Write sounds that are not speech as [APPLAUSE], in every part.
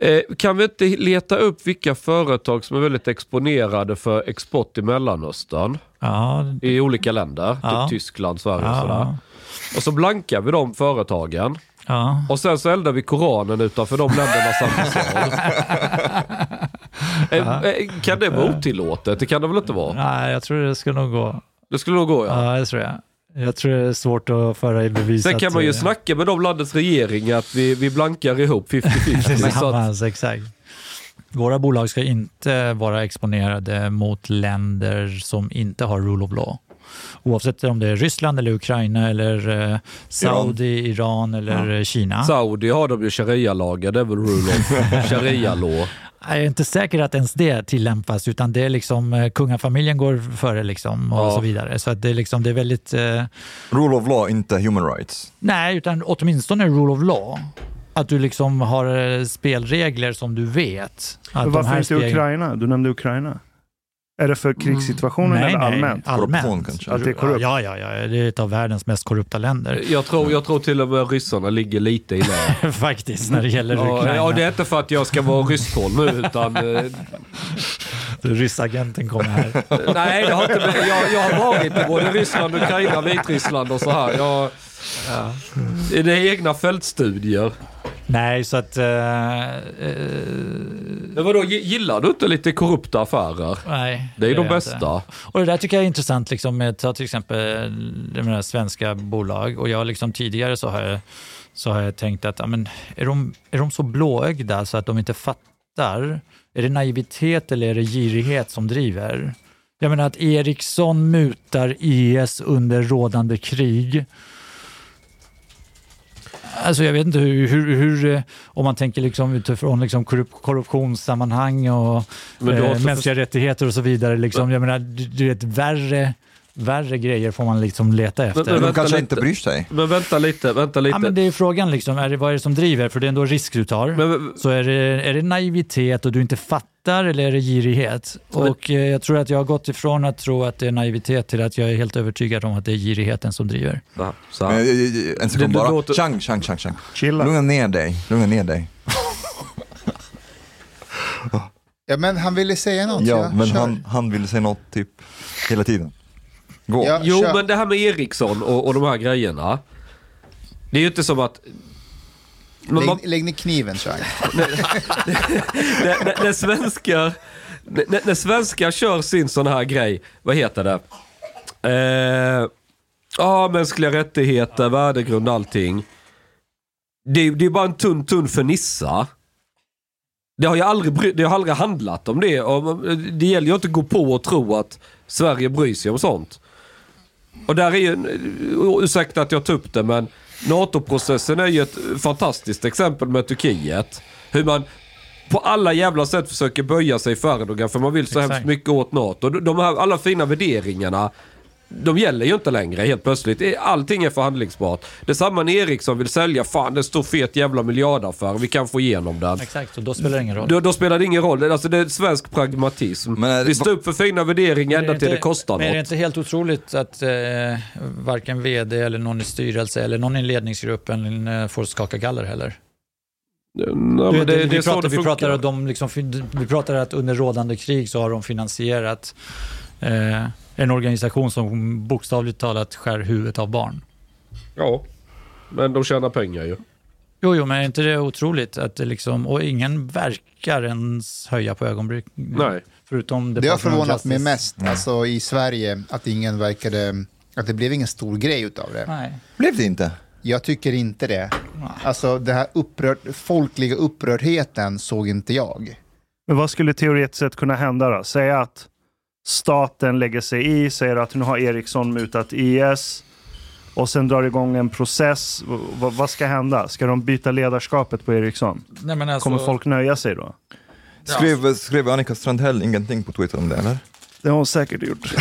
Eh, kan vi inte leta upp vilka företag som är väldigt exponerade för export i Mellanöstern? Ja, I olika länder, Ja. typ Tyskland, Sverige och Ja. sådär. Och så blankar vi de företagen. ja. Och sen så eldar vi Koranen utanför de ländernas [LAUGHS] ambassad. Eh, eh, kan det vara otillåtet? Det kan det väl inte vara? Nej, jag tror det skulle nog gå. Det skulle nog gå ja. Ja, det tror jag. Jag tror det är svårt att föra i bevis Sen kan man ju snacka med de landets regering att vi, vi blankar ihop 50-50. [LAUGHS] så att, Tillsammans, exakt. Våra bolag ska inte vara exponerade mot länder som inte har rule of law. Oavsett om det är Ryssland eller Ukraina eller eh, Saudi, Iran, eller eh, Kina. Saudi har de ju sharia-lagar, det är väl rule of [LAUGHS] sharia-law. Jag är inte säker att ens det tillämpas utan det är liksom eh, kungafamiljen går före liksom och Ja. så vidare. Så att det, är liksom, det är väldigt, eh, Rule of law, inte human rights. nej utan åtminstone rule of law. Att du liksom har eh, spelregler som du vet. Att Men de varför här inte spel- Ukraina? Du nämnde Ukraina. Är det för krigssituationen Nej, eller nej, allmänt? Korruption allmänt. kanske. Att det är korrupt? Ja, ja, ja, det är ett av världens mest korrupta länder. Jag tror, jag tror till och med ryssarna ligger lite i det. [LAUGHS] Faktiskt, när det gäller Ja, Ukraina. ja, det är inte för att jag ska vara ryskhåll nu utan... eh, Ryssagenten kommer här. [LAUGHS] nej, det har inte, jag, jag har varit i både Ryssland, Ukraina, Vitryssland och så här. Jag, Det är egna fältstudier. Nej, så att... eh, Men vadå, gi- gillar du inte lite korrupta affärer? nej. Det är ju de bästa. inte. Och det där tycker jag är intressant, liksom, ta till exempel menar, svenska bolag. Och jag liksom tidigare så har jag, så har jag tänkt att ja, men, är, de, är de så blåögda så att de inte fattar? Är det naivitet eller är det girighet som driver? Jag menar att Ericsson mutar IS under rådande krig. Alltså jag vet inte hur, hur, hur eh, om man tänker liksom utifrån liksom korrup korruptionssammanhang och eh, mänskliga rättigheter och så vidare. Liksom. Jag menar, du, du vet, värre, värre grejer får man liksom leta efter. men De vänta kanske lite. inte bryr sig. Men vänta lite, vänta lite. Ja, men det är frågan, liksom, är det, vad är det som driver? För det är ändå risk du tar. Men- så är det, är det naivitet och du inte fattar eller är det girighet? Och eh, jag tror att jag har gått ifrån att tro att det är naivitet till att jag är helt övertygad om att det är girigheten som driver. Ja, så Men, här. eh, eh, En sekund bara. låter- Chang, Chang, Chang, Chang. Chilla. Lugna ner dig. Lugna ner dig. Ja, men han ville säga något. Ja, men kör. han, han ville säga något typ hela tiden. Gå. Ja, Jo, kör. men det här med Ericsson och, och de här grejerna. Det är ju inte som att... Man, Lägg, lägg ner kniven, Chang. [LAUGHS] när, när, svenskar... När, när svenskar kör sin sån här grej, vad heter det? Eh, Ja, mänskliga rättigheter, värdegrund, allting. Det, är- det är bara en tunn, tunn fernissa. Det har ju aldrig, det har aldrig handlat om det. Det gäller ju inte att gå på och tro att Sverige bryr sig om sånt. Och där är ju, ursäkta att jag tar upp det, men NATO-processen är ju ett fantastiskt exempel med Turkiet. Hur man på alla jävla sätt försöker böja sig för Erdogan för man vill så Exakt. hemskt mycket åt NATO. De- här alla fina värderingarna de gäller ju inte längre helt plötsligt. Det- Allting är förhandlingsbart. Det är samma när Ericsson vill sälja, fan det stor fet jävla miljardaffär, vi kan få igenom den. Exakt, och då spelar det ingen roll. Då, då spelar det ingen roll. Alltså det är svensk pragmatism. Men är det- vi står upp för fina värderingar ända är till det inte- kostar men är det något. inte helt otroligt att eh, varken vd eller någon i styrelse eller någon i ledningsgruppen eh, får skaka galler heller? Ja, Du men vet, det, vi, det pratar, det vi, pratar att de liksom, fin- vi pratar att under rådande krig så har de finansierat eh, en organisation som bokstavligt talat skär huvudet av barn. Ja, men de tjänar pengar ju. Jo, jo, men är inte det otroligt? Att det liksom, och ingen verkar ens höja på ögonbryn. Nej. Förutom Det har Department of förvånat mig mest alltså, i Sverige att ingen verkade, att det blev ingen stor grej utav det. Nej. Blev det inte? Jag tycker inte det. Alltså den här upprörd, folkliga upprördheten såg inte jag. Men vad skulle teoretiskt sett kunna hända då? Säg att staten lägger sig i, säger att nu har Ericsson mutat IS och sen drar igång en process. V- vad ska hända? Ska de byta ledarskapet på Ericsson? Nej, men alltså, Kommer folk nöja sig då? Skrev, skrev Annika Strandhäll ingenting på Twitter om det eller? Det har hon säkert gjort.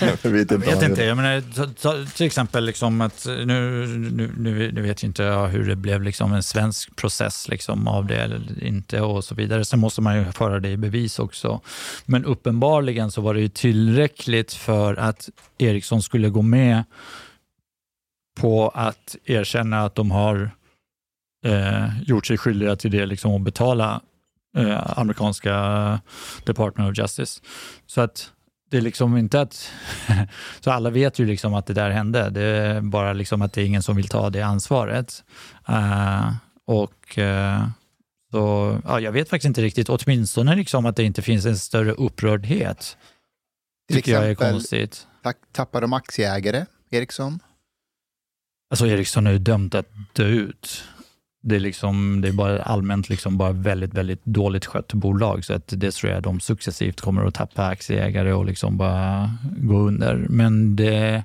[LAUGHS] Jag vet Jag vet inte, jag menar, ta, ta, till exempel liksom att nu, nu, nu, nu vet ju inte jag hur det blev liksom en svensk process liksom av det eller inte och så vidare. Sen måste man ju föra det i bevis också. Men uppenbarligen så var det ju tillräckligt för att Ericsson skulle gå med på att erkänna att de har eh, gjort sig skyldiga till det liksom och betala eh, amerikanska Department of Justice. Så att det är liksom inte att... [LAUGHS] så alla vet ju liksom att det där hände. Det är bara liksom att det är ingen som vill ta det ansvaret. Eh, och eh, så, ja, jag vet faktiskt inte riktigt, åtminstone liksom att det inte finns en större upprördhet. Till tycker jag är exempel- konstigt. Tappade de aktieägare, Ericsson? Alltså Ericsson är ju dömt att dö ut. Det är, liksom, det är bara allmänt liksom bara väldigt, väldigt dåligt skött bolag. Så att det tror jag de successivt kommer att tappa aktieägare och liksom bara gå under. Men det,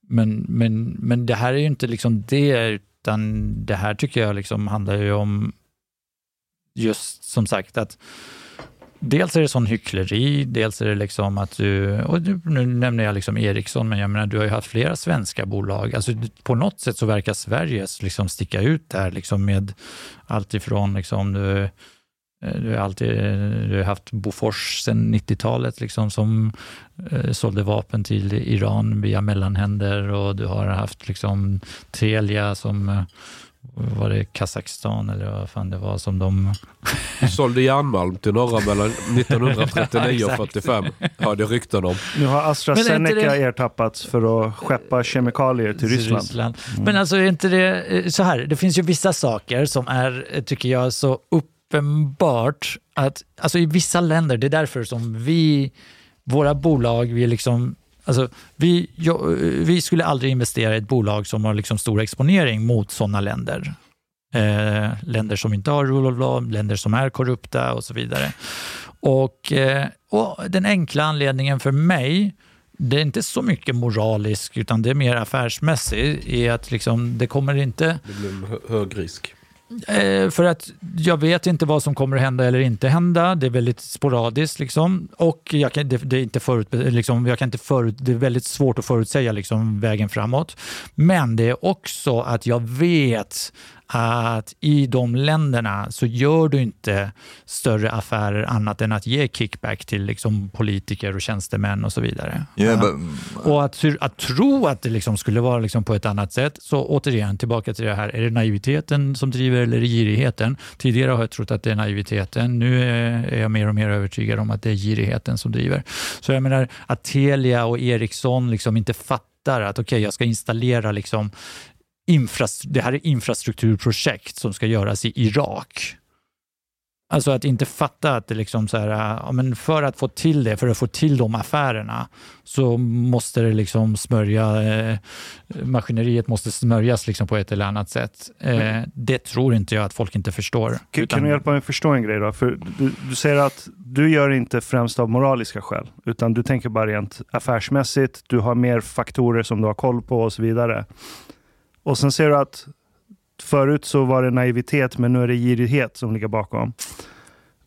men, men, men det här är ju inte liksom det, utan det här tycker jag liksom handlar ju om just som sagt att Dels är det sån hyckleri, dels är det liksom att du, och nu nämner jag liksom Ericsson, men jag menar du har ju haft flera svenska bolag. Alltså på något sätt så verkar Sverige liksom sticka ut där liksom med allt ifrån liksom du, eh, du har alltid eh, du har haft Bofors sedan 90-talet liksom som eh, sålde vapen till Iran via mellanhänder och du har haft liksom Telia som eh, var det Kazakstan eller vad fan det var som de Sålde järnmalm till norra mellan [LAUGHS] 1939 och Exakt. 45. Hörde rykten om. Nu har AstraZeneca det- ertappats för att skeppa kemikalier till Ryssland. Mm. Men alltså är inte det eh, så här, det finns ju vissa saker som är, eh, tycker jag, så uppenbart att, alltså i vissa länder, det är därför som vi, våra bolag, vi är liksom Alltså, vi, jag, eh, vi skulle aldrig investera i ett bolag som har liksom stor exponering mot sådana länder. Eh, länder som inte har rule of law, länder som är korrupta och så vidare. Och, eh, och den enkla anledningen för mig, det är inte så mycket moralisk utan det är mer affärsmässig, är att liksom, det kommer inte Det blir en hög risk. Eh, för att jag vet inte vad som kommer att hända eller inte hända. Det är väldigt sporadiskt. Liksom. Och jag kan, det, det är inte förut, liksom, jag kan inte förut, det är väldigt svårt att förutsäga liksom, vägen framåt. Men det är också att jag vet att i de länderna så gör du inte större affärer annat än att ge kickback till liksom, politiker och tjänstemän och så vidare. Yeah, but, Och att, att tro att det liksom skulle vara liksom på ett annat sätt, så återigen tillbaka till det här, är det naiviteten som driver eller är det girigheten? Tidigare har jag trott att det är naiviteten, nu är jag mer och mer övertygad om att det är girigheten som driver. Så jag menar att Telia och Ericsson liksom inte fattar att okej, jag ska installera liksom det här är infrastrukturprojekt som ska göras i Irak. Alltså att inte fatta att det liksom så här, ja, men för att få till det, för att få till de affärerna, så måste det liksom smörja, eh, maskineriet måste smörjas liksom på ett eller annat sätt. Eh, det tror inte jag att folk inte förstår. Kan, kan Utan- du hjälpa mig förstå en grej då? För du, du säger att du gör inte främst av moraliska skäl, utan du tänker bara rent affärsmässigt. Du har mer faktorer som du har koll på och så vidare. Och sen ser du att förut så var det naivitet, men nu är det girighet som ligger bakom.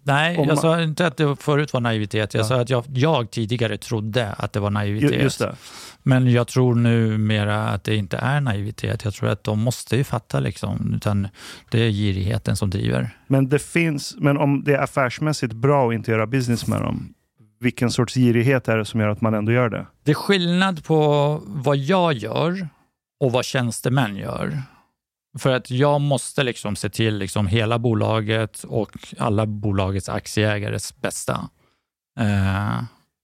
Nej, Om jag man- sa inte att det förut var naivitet. Jag Ja. sa att jag, jag tidigare trodde att det var naivitet. Det. Men jag tror numera att det inte är naivitet. Jag tror att de måste ju fatta, liksom, utan det är girigheten som driver. Men det finns, men om det är affärsmässigt bra att inte göra business med dem, vilken sorts girighet är det som gör att man ändå gör det? Det är skillnad på vad jag gör och vad tjänstemän gör. För att jag måste liksom se till liksom hela bolaget och alla bolagets aktieägares bästa. Eh,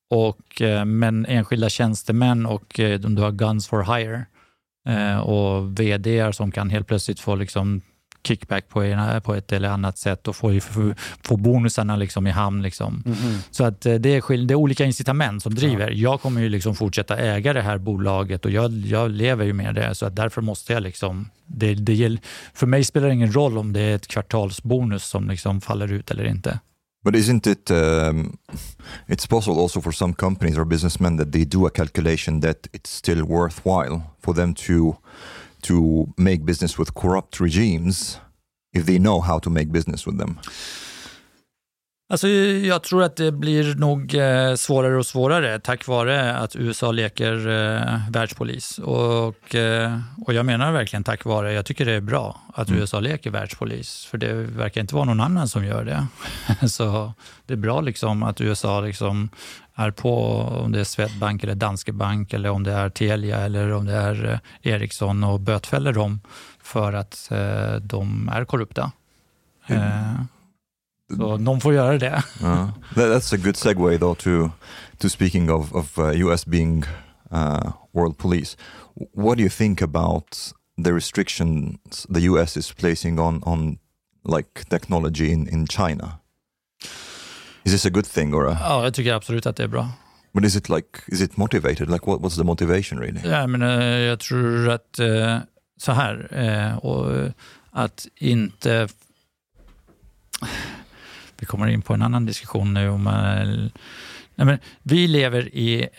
och, eh, men enskilda tjänstemän och eh, du har guns for hire eh, och vd som kan helt plötsligt få liksom kickback på, ena, på ett eller annat sätt och få, få, få bonusarna liksom i hamn. Liksom. Så att eh, det är, det är olika incitament som driver. Jag kommer ju liksom fortsätta äga det här bolaget och jag, jag lever ju med det så att därför måste jag liksom det, det, för mig spelar det ingen roll om det är ett kvartalsbonus som liksom faller ut eller inte. But isn't it? Um, it's possible also for some companies or businessmen that they do a calculation that it's still worthwhile for them to to make business with corrupt regimes if they know how to make business with them. Alltså, jag tror att det blir nog eh, svårare och svårare tack vare att USA leker eh, världspolis. Och, eh, och jag menar verkligen tack vare. Jag tycker det är bra att Mm. USA leker världspolis, för det verkar inte vara någon annan som gör det. [LAUGHS] Så det är bra liksom att USA liksom är på, om det är Swedbank eller Danske Bank eller om det är Telia eller om det är eh, Ericsson och bötfäller dem för att eh, de är korrupta. Eh, så någon får göra det. Uh, that, that's a good segue though to to speaking of of uh, US being uh, world police. What do you think about the restrictions the US is placing on on like technology in in China? Is this a good thing or a? Ja, jag tycker absolut att det är bra. But is it like is it motivated? Like what what's the motivation really? Ja, men, eh, jag tror att eh, så här, eh, och att inte... Vi kommer in på en annan diskussion nu om... Nej, men vi lever i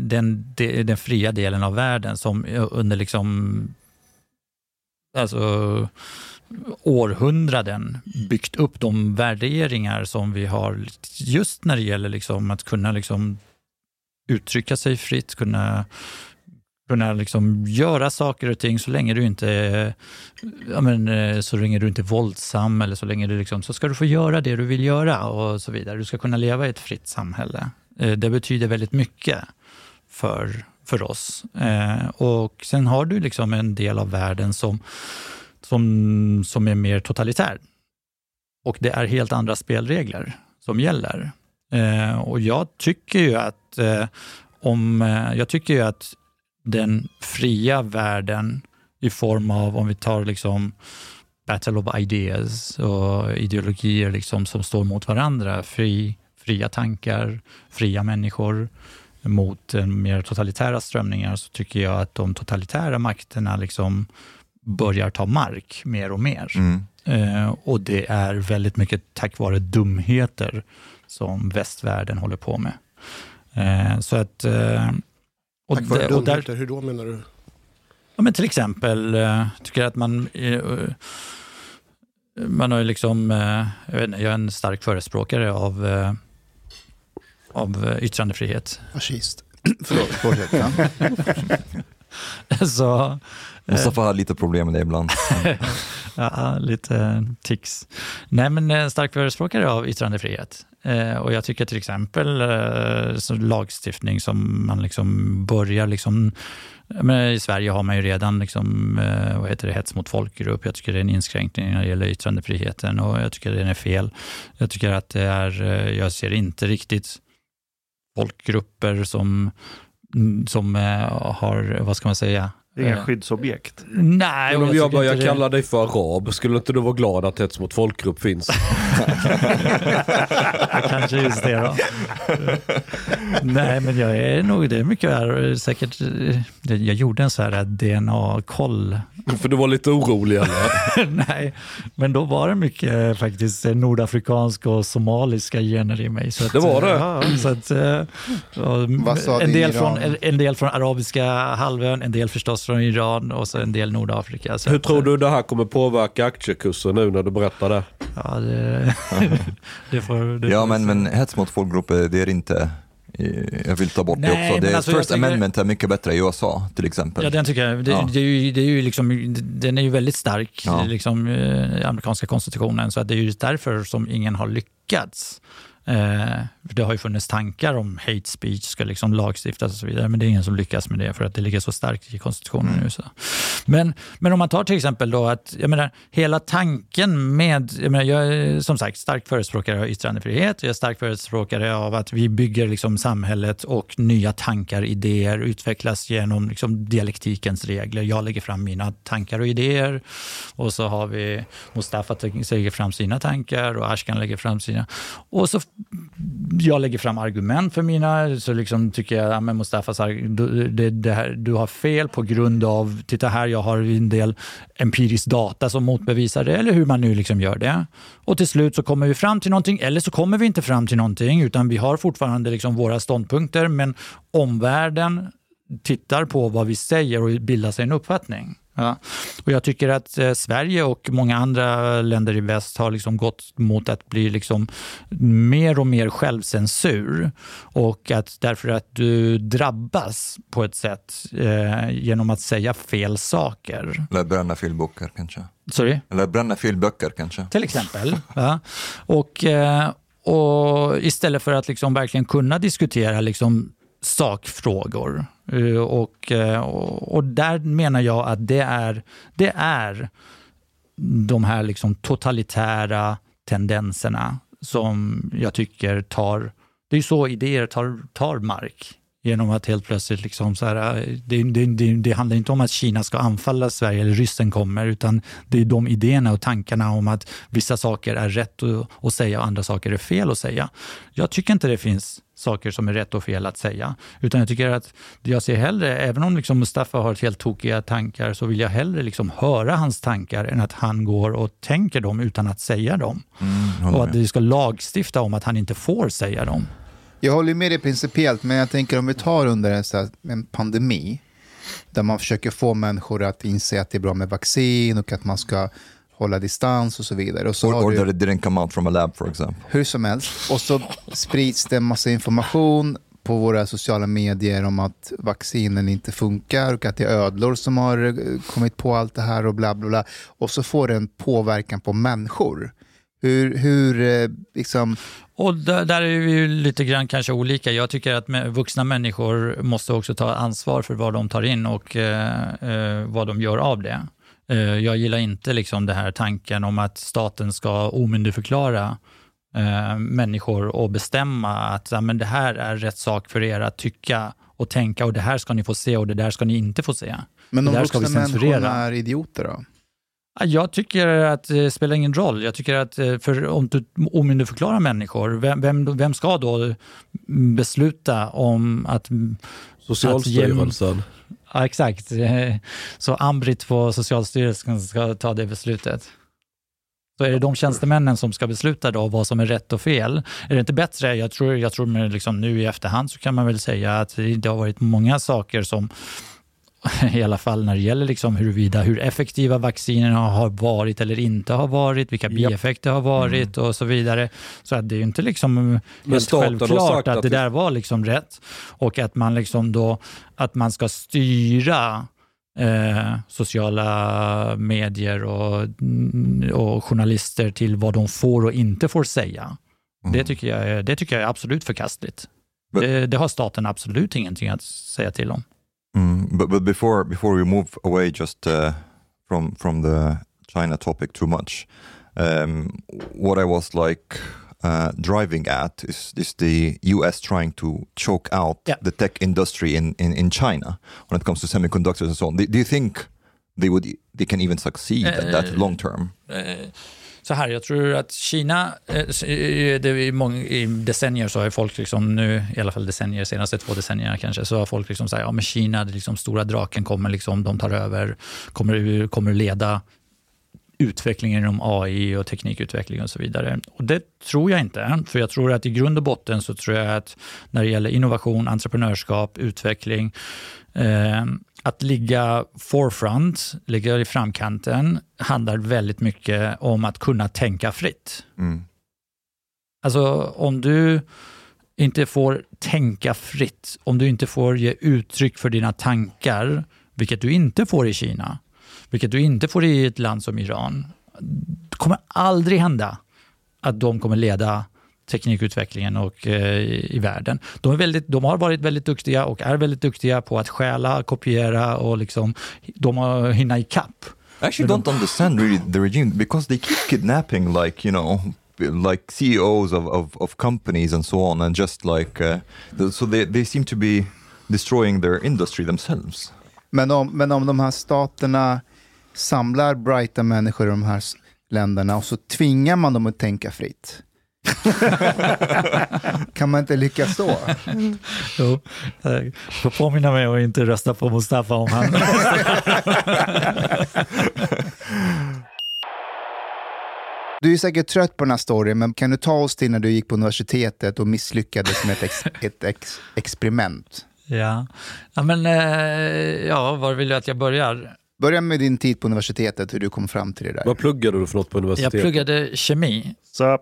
den, de, den fria delen av världen som under liksom alltså, århundraden byggt upp de värderingar som vi har just när det gäller liksom att kunna liksom uttrycka sig fritt, kunna kunna liksom göra saker och ting så länge du inte är, ja men, eh, så länge du inte är våldsam eller så länge du liksom, så ska du få göra det du vill göra och så vidare. Du ska kunna leva i ett fritt samhälle. Eh, det betyder väldigt mycket för, för oss. Eh, och sen har du liksom en del av världen som, som, som är mer totalitär. Och det är helt andra spelregler som gäller. Eh, Och jag tycker ju att eh, om, eh, jag tycker ju att den fria världen i form av, om vi tar liksom battle of ideas och ideologier liksom som står mot varandra, fri, fria tankar, fria människor mot eh, mer totalitära strömningar, så tycker jag att de totalitära makterna liksom börjar ta mark mer och mer. Mm. Eh, och det är väldigt mycket tack vare dumheter som västvärlden håller på med. Eh, så att... Eh, och, Tack vare och där, dumheter, hur då menar du? Ja, men till exempel eh, tycker jag att man... eh, man har ju liksom... eh, Jag, vet inte, jag är en stark förespråkare av, eh, av yttrandefrihet. Fascist. [CLEARS THROAT] Förlåt, fortsätt. [LAUGHS] Så, Mustafa har lite problem med det ibland. [LAUGHS] ja, lite tics. Nej, men en stark förespråkare av yttrandefrihet. Eh, och jag tycker till exempel eh, lagstiftning som man liksom börjar liksom men I Sverige har man ju redan liksom, eh, vad heter det, hets mot folkgrupp. Jag tycker det är en inskränkning när det gäller yttrandefriheten och jag tycker den är fel. Jag tycker att det är, eh, jag ser inte riktigt folkgrupper som, mm, som eh, har, vad ska man säga? Det är inga Eh, skyddsobjekt. Nej, Men om jag börjar det- kalla dig för arab, skulle inte du vara glad att hets mot folkgrupp finns? Ja, [LAUGHS] Kanske just det då. Nej, men jag är nog, det är mycket här, säkert, eh, jag gjorde en så här DNA-koll. för du var lite orolig eller? [LAUGHS] Nej, men då var det mycket faktiskt eh, nordafrikanska och somaliska gener i mig. Så att, Det var det? eh, Så att, och Vad sa en, del från, en, en del från arabiska halvön, en del förstås oss från Iran och så en del Nordafrika. Så Hur att, tror du det här kommer påverka aktiekursen nu när du berättar det? Ja, det, [LAUGHS] det får, det Ja, får men, men hets mot folkgrupper, det är inte... eh, Jag vill ta bort det Nej, också. men Det, alltså, First tycker- Amendment är mycket bättre i USA till exempel. Ja, den tycker jag. Det, Ja. det är ju, det är ju liksom, den är ju väldigt stark, Ja. liksom, eh, amerikanska konstitutionen, så att det är ju därför som ingen har lyckats. Eh, det har ju funnits tankar om hate speech ska liksom lagstiftas och så vidare, men det är ingen som lyckas med det för att det ligger så starkt i konstitutionen i USA. Men, men om man tar till exempel då att, jag menar, hela tanken med, jag, menar, jag är som sagt stark förespråkare av yttrandefrihet, jag är stark förespråkare av att vi bygger liksom samhället och nya tankar, idéer utvecklas genom liksom dialektikens regler. Jag lägger fram mina tankar och idéer och så har vi Mustafa lägger fram sina tankar och Ashkan lägger fram sina. Och så jag lägger fram argument för mina, så liksom tycker jag att Mustafa du, det, det här, du har fel på grund av, titta här, jag har en del empirisk data som motbevisar det, eller hur man nu liksom gör det. Och till slut så kommer vi fram till någonting, eller så kommer vi inte fram till någonting, utan vi har fortfarande liksom våra ståndpunkter, men omvärlden tittar på vad vi säger och bildar sig en uppfattning. Ja. Och jag tycker att eh, Sverige och många andra länder i väst har liksom gått mot att bli liksom mer och mer självcensur. Och att därför att du drabbas på ett sätt eh, genom att säga fel saker. Eller bränna filböcker kanske. Sorry? Eller bränna filböcker kanske. Till exempel. Ja. Och, eh, och istället för att liksom verkligen kunna diskutera liksom sakfrågor. Eh, eh, och, och, där menar jag att det är, det är de här liksom totalitära tendenserna som jag tycker tar... Det är ju så idéer tar, tar mark. Genom att helt plötsligt, liksom så här, det, det, det, det handlar inte om att Kina ska anfalla Sverige eller ryssen kommer, utan det är de idéerna och tankarna om att vissa saker är rätt att, säga och andra saker är fel att säga. Jag tycker inte det finns saker som är rätt och fel att säga, utan jag tycker att jag ser hellre, även om liksom Mustafa har helt tokiga tankar, så vill jag hellre liksom höra hans tankar än att han går och tänker dem utan att säga dem. håller och att vi ska lagstifta om att han inte får säga dem. Jag håller med dig principiellt, men jag tänker om vi tar under en, här, en pandemi, där man försöker få människor att inse att det är bra med vaccin och att man ska hålla distans och så vidare. Och så Or, or du, that it didn't come out from a lab for example. hur som helst, och så sprids det en massa information på våra sociala medier om att vaccinen inte funkar och att det är ödlor som har eh, kommit på allt det här och bla bla bla. Och så får det en påverkan på människor. Hur, hur eh, liksom, Och där, är vi ju lite grann kanske olika. Jag tycker att vuxna människor måste också ta ansvar för vad de tar in och eh, eh, vad de gör av det. Eh, jag gillar inte liksom det här tanken om att staten ska omyndigförklara eh, människor och bestämma att ja, men det här är rätt sak för er att tycka och tänka och det här ska ni få se och det där ska ni inte få se. men de ska vuxna människorna är idioter då? Ja, Jag tycker att det spelar ingen roll. Jag tycker att eh, för om du omyndigförklarar människor, vem, vem, vem ska då besluta om att... Socialstyrelsen. Ja, exakt. Eh, [LAUGHS] Så Ambrit på Socialstyrelsen ska ta det beslutet. Så är det de tjänstemännen som ska besluta då vad som är rätt och fel? Är det inte bättre, jag tror, jag tror liksom nu i efterhand så kan man väl säga att det har varit många saker som [LAUGHS] i alla fall när det gäller liksom huruvida hur effektiva vaccinerna har varit eller inte har varit, vilka bieffekter har varit och så vidare. Så att det är ju inte liksom helt självklart att, att det där var liksom rätt och att man liksom då att man ska styra eh, sociala medier och, och journalister till vad de får och inte får säga. Det, tycker jag det tycker jag är absolut förkastligt. Men- Det, det har staten absolut ingenting att säga till om. Mm, but but before before we move away just uh, from from the China topic too much, um, what I was like uh, driving at is is the U.S. trying to choke out Yeah. the tech industry in, in in China when it comes to semiconductors and so on. Do, do you think they would they can even succeed at that Uh, long term? Eh, så här, jag tror att Kina, eh, det är i, många, i decennier så har folk, liksom nu, i alla fall decennier, senaste två decennierna kanske, så har folk liksom sagt ja men Kina, det liksom stora draken kommer, liksom, de tar över, kommer, kommer leda utvecklingen inom AI och teknikutveckling och så vidare. Och det tror jag inte, för jag tror att i grund och botten så tror jag att när det gäller innovation, entreprenörskap, utveckling, eh, att ligga forefront, ligga i framkanten, handlar väldigt mycket om att kunna tänka fritt. Mm. Alltså om du inte får tänka fritt, om du inte får ge uttryck för dina tankar, vilket du inte får i Kina, vilket du inte får i ett land som Iran, det kommer aldrig hända att de kommer leda teknikutvecklingen och, eh, i världen. De, är väldigt, de har varit väldigt duktiga och är väldigt duktiga på att stjäla, kopiera och liksom, de har hinna ikapp. I actually don't understand really the regime because they keep kidnapping like you know like CEOs of, of, of companies and so on and just like uh, the, so they, they seem to be destroying their industry themselves. Men om, men om de här staterna samlar brighta människor i de här länderna och så tvingar man dem att tänka fritt. [LAUGHS] kan man inte lyckas så? [LAUGHS] Jo, får påminna mig att inte rösta på Mustafa om han... [LAUGHS] Du är säkert trött på den här storyn, men kan du ta oss till när du gick på universitetet och misslyckades med ett, ex, ett ex, experiment? ja. ja, men eh, ja, var vill du att jag börjar? Börja med din tid på universitetet, hur du kom fram till det där. Vad pluggade du för något på Jag universitetet? pluggade kemi. Så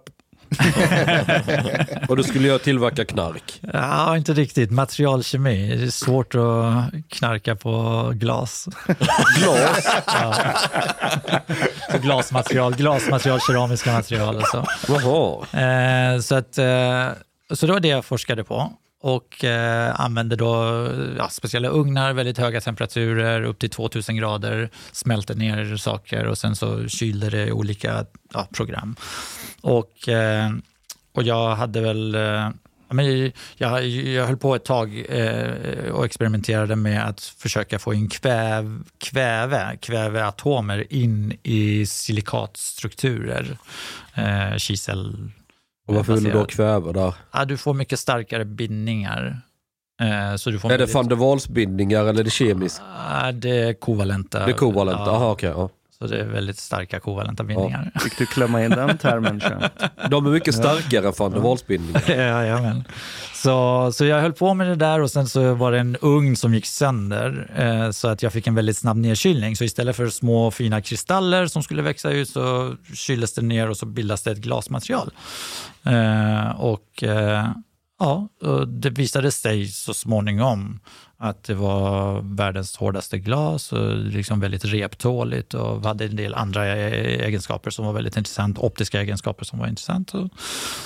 [LAUGHS] Och du skulle jag tillverka knark. Ja, inte riktigt. Materialkemi. Det är svårt att knarka på glas. Glas? Ja. Så glasmaterial, glasmaterial, keramiska material och så. Jaha. Eh, så, att, eh, så det var det jag forskade på och eh, använde då ja, speciella ugnar, väldigt höga temperaturer, upp till 2000 grader, smälte ner saker och sen så kylde det i olika ja, program. Och, eh, och jag hade väl eh, men jag, jag höll på ett tag eh, och experimenterade med att försöka få in kväv, kväve, kväveatomer in i silikatstrukturer. Eh, kisel, och varför vill du då kväva där? Ja, du får mycket starkare bindningar. Eh, så du får Är det van der Waals-bindningar eller är det kemiskt? Ja, det är kovalenta. Det är kovalent? Ja, Jaha, okej. ja. Så det är väldigt starka kovalenta bindningar. [LAUGHS] fick du klämma in den termen? [LAUGHS] De är mycket starkare än van der Waals-bindningar. [LAUGHS] Ja, jajamän. Så, så jag höll på med det där och sen så var det en ugn som gick sönder eh, så att jag fick en väldigt snabb nedkylning. Så istället för små fina kristaller som skulle växa ut så kyldes det ner och så bildas det ett glasmaterial. Eh, och eh, ja, och det visade sig så småningom att det var världens hårdaste glas och liksom väldigt reptåligt och hade en del andra e-, egenskaper som var väldigt intressant, optiska egenskaper som var intressant.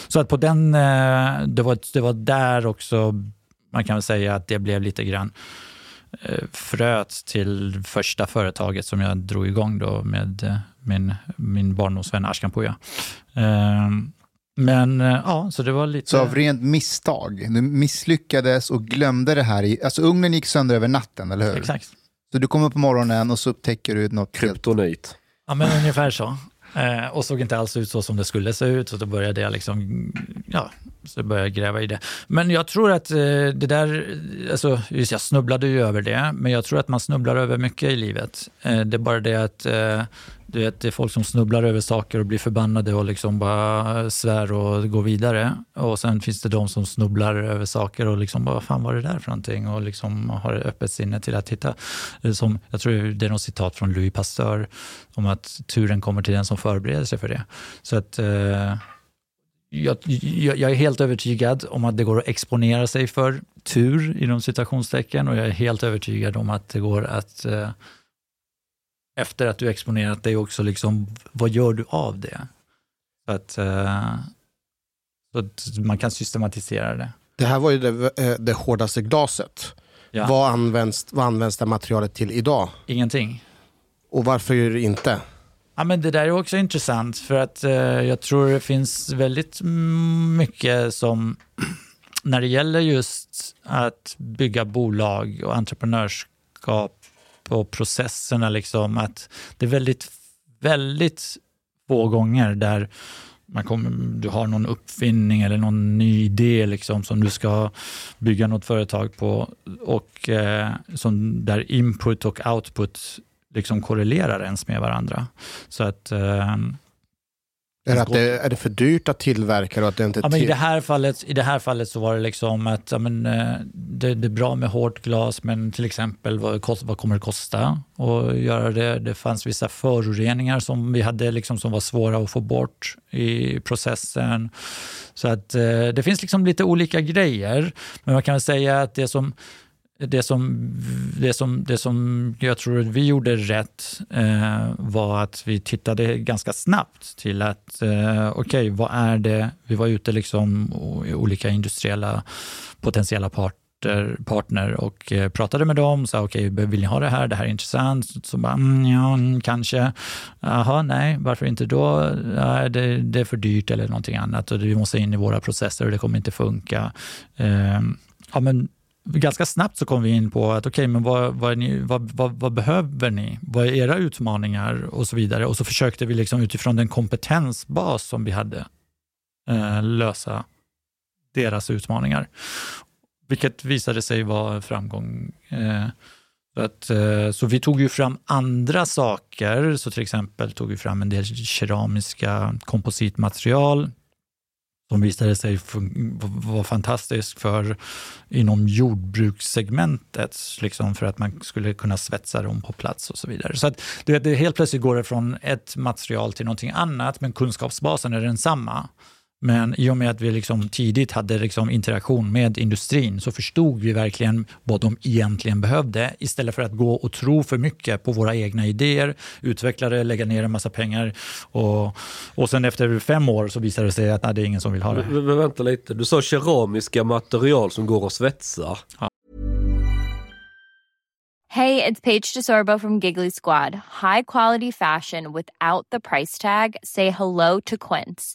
Så att på den, eh, det var, det var där också, man kan väl säga att det blev lite grann fröt fröet till första företaget som jag drog igång då med eh, min, min barndomsvän Ashkan Puja. Ehm, men eh, ja, så det var lite... Så av rent misstag, du misslyckades och glömde det här. I, alltså ugnen gick sönder över natten, eller hur? Exakt. Så du kommer på morgonen och så upptäcker du något helt... Kryptonit. Ja, men ungefär så. Eh, och såg inte alls ut så som det skulle se ut, så då började jag liksom, ja, så började jag gräva i det. Men jag tror att eh, det där, alltså, just jag snubblade ju över det, men jag tror att man snubblar över mycket i livet. Eh, det är bara det att eh, du vet, det är folk som snubblar över saker och blir förbannade och liksom bara svär och går vidare. Och sen finns det de som snubblar över saker och liksom bara, vad fan var det där för någonting? Och liksom har ett öppet sinne till att titta. Eh, som, jag tror det är något citat från Louis Pasteur om att turen kommer till den som förbereder sig för det. Så att eh, jag, jag, jag är helt övertygad om att det går att exponera sig för tur inom citationstecken och jag är helt övertygad om att det går att eh, efter att du exponerat dig också, liksom, vad gör du av det? Så att, eh, så att man kan systematisera det. Det här var ju det, eh, det hårdaste glaset. Ja. Vad, används, vad används det materialet till idag? Ingenting. Och varför inte? Ja, men det där är också intressant för att eh, jag tror det finns väldigt mycket som [CLEARS THROAT] när det gäller just att bygga bolag och entreprenörskap och processerna, liksom, att det är väldigt, väldigt få gånger där man kommer, du har någon uppfinning eller någon ny idé liksom, som du ska bygga något företag på och eh, som där input och output liksom korrelerar ens med varandra. Så att, eh, är det, att det, är det för dyrt att tillverka att det inte Ja, men i, det här fallet, I det här fallet så var det liksom att ja, men, eh, det, det är bra med hårt glas, men till exempel vad, kost, vad kommer det kosta att göra det? Det fanns vissa föroreningar som vi hade liksom, som var svåra att få bort i processen. Så att eh, det finns liksom lite olika grejer, men man kan väl säga att det som det som, det, som, det som jag tror att vi gjorde rätt eh, var att vi tittade ganska snabbt till att, eh, okej, okay, vad är det? Vi var ute liksom i olika industriella potentiella parter, partner och eh, pratade med dem. Sa, okej, okay, vill ni ha det här? Det här är intressant. Så bara, mm, ja, kanske. Jaha, nej, varför inte då? nej, det, det, är för dyrt eller någonting annat och vi måste in i våra processer och det kommer inte funka. Eh, ja, men ganska snabbt så kom vi in på att okej, okay, men vad, vad, ni, vad, vad, vad, behöver ni? Vad är era utmaningar och så vidare. Och så försökte vi liksom utifrån den kompetensbas som vi hade eh, lösa deras utmaningar. Vilket visade sig vara framgång. Eh, så, att, eh, så vi tog ju fram andra saker, så till exempel tog vi fram en del keramiska kompositmaterial som visade sig vara fantastisk för inom jordbrukssegmentet, liksom för att man skulle kunna svetsa dem på plats och så vidare. Så att det, det helt plötsligt går det från ett material till någonting annat, men kunskapsbasen är densamma. Men i och med att vi liksom tidigt hade liksom interaktion med industrin så förstod vi verkligen vad de egentligen behövde istället för att gå och tro för mycket på våra egna idéer, utveckla det, lägga ner en massa pengar och, och sen efter fem år så visade det sig att nej, det är ingen som vill ha det. Men, men vänta lite, du sa keramiska material som går att svetsa. Ja. Hey, it's Paige DeSorbo from Giggly Squad. High quality fashion without the price tag. Say hello to Quince.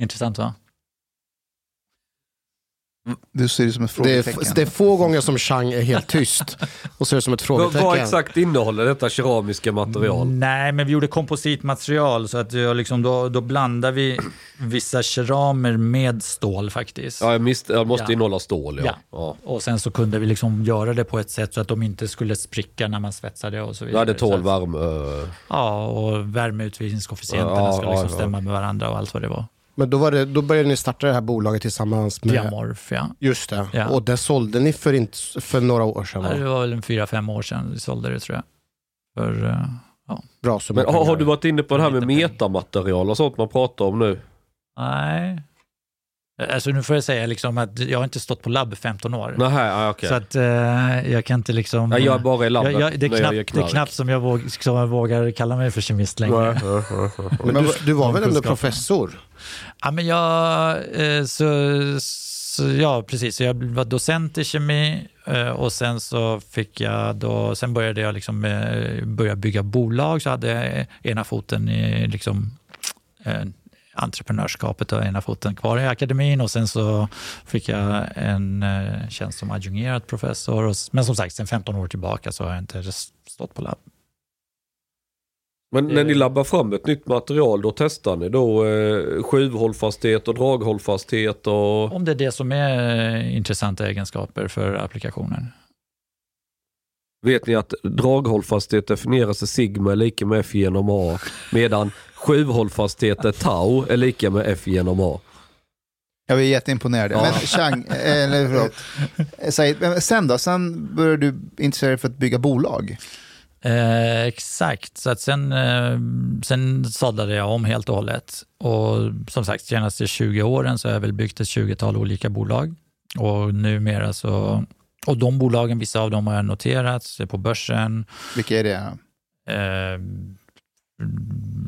Intressant va? Du ser det som ett Det frågetecken. är, det är få gånger som Chang är helt tyst och ser det som ett frågetecken. vad exakt innehåller detta keramiska material? Nej, men vi gjorde kompositmaterial så att jag liksom, då, då blandar vi vissa keramer med stål faktiskt. Ja, jag, misst, jag måste Ja. innehålla stål ja. Ja. ja. Och sen så kunde vi liksom göra det på ett sätt så att de inte skulle spricka när man svetsade och så vidare. Ja, det tål värme. Ja, och värmeutvinningskoefficienterna Ja, ska ja, liksom ja. stämma med varandra och allt vad det var. Men då, var det, då började ni starta det här bolaget tillsammans med... Diamorf, ja. Just det. Ja. Och det sålde ni för, inte, för några år sedan. Va? Det var väl en fyra, fem år sedan vi sålde det tror jag. För, eh, ja. Bra som Men har, har du varit inne på det här med metamaterial och sånt man pratar om nu? Nej. Alltså nu får jag säga liksom att jag har inte stått på labb 15 år. Nej, ja, okej. Så att eh, jag kan inte liksom... Ja, jag är bara i labbet jag, jag, det, är jag knappt, gör det är knappt som jag, våg, som jag vågar kalla mig för kemist längre. [LAUGHS] Men du, du var väl ändå professor? Ja, men jag, eh, så, så, ja, precis. Så jag var docent i kemi eh, och sen så fick jag då, sen började jag liksom eh, börja bygga bolag, så hade jag ena foten i liksom eh, entreprenörskapet och ena foten kvar i akademin och sen så fick jag en eh, tjänst som adjungerad professor. Men som sagt, sen 15 år tillbaka så har jag inte stått på labb. Men när ni labbar fram ett nytt material, då testar ni då eh, skjuvhållfasthet och draghållfasthet och... Om det är det som är eh, intressanta egenskaper för applikationen. Vet ni att draghållfasthet definieras i sigma är lika med F genom A, medan skjuvhållfasthet är tau är lika med F genom A. Jag är jätteimponerad. Ja. Men Chang, eh, eller förlåt. [LAUGHS] Said, sen då? Sen började du intressera dig för att bygga bolag. Eh, exakt, så att sen, eh, sen sadlade jag om helt och hållet. Och som sagt, senaste 20 åren så har jag väl byggt ett 20-tal olika bolag. Och numera så, och de bolagen, vissa av dem har jag noterat är på börsen. Vilka är det? Eh,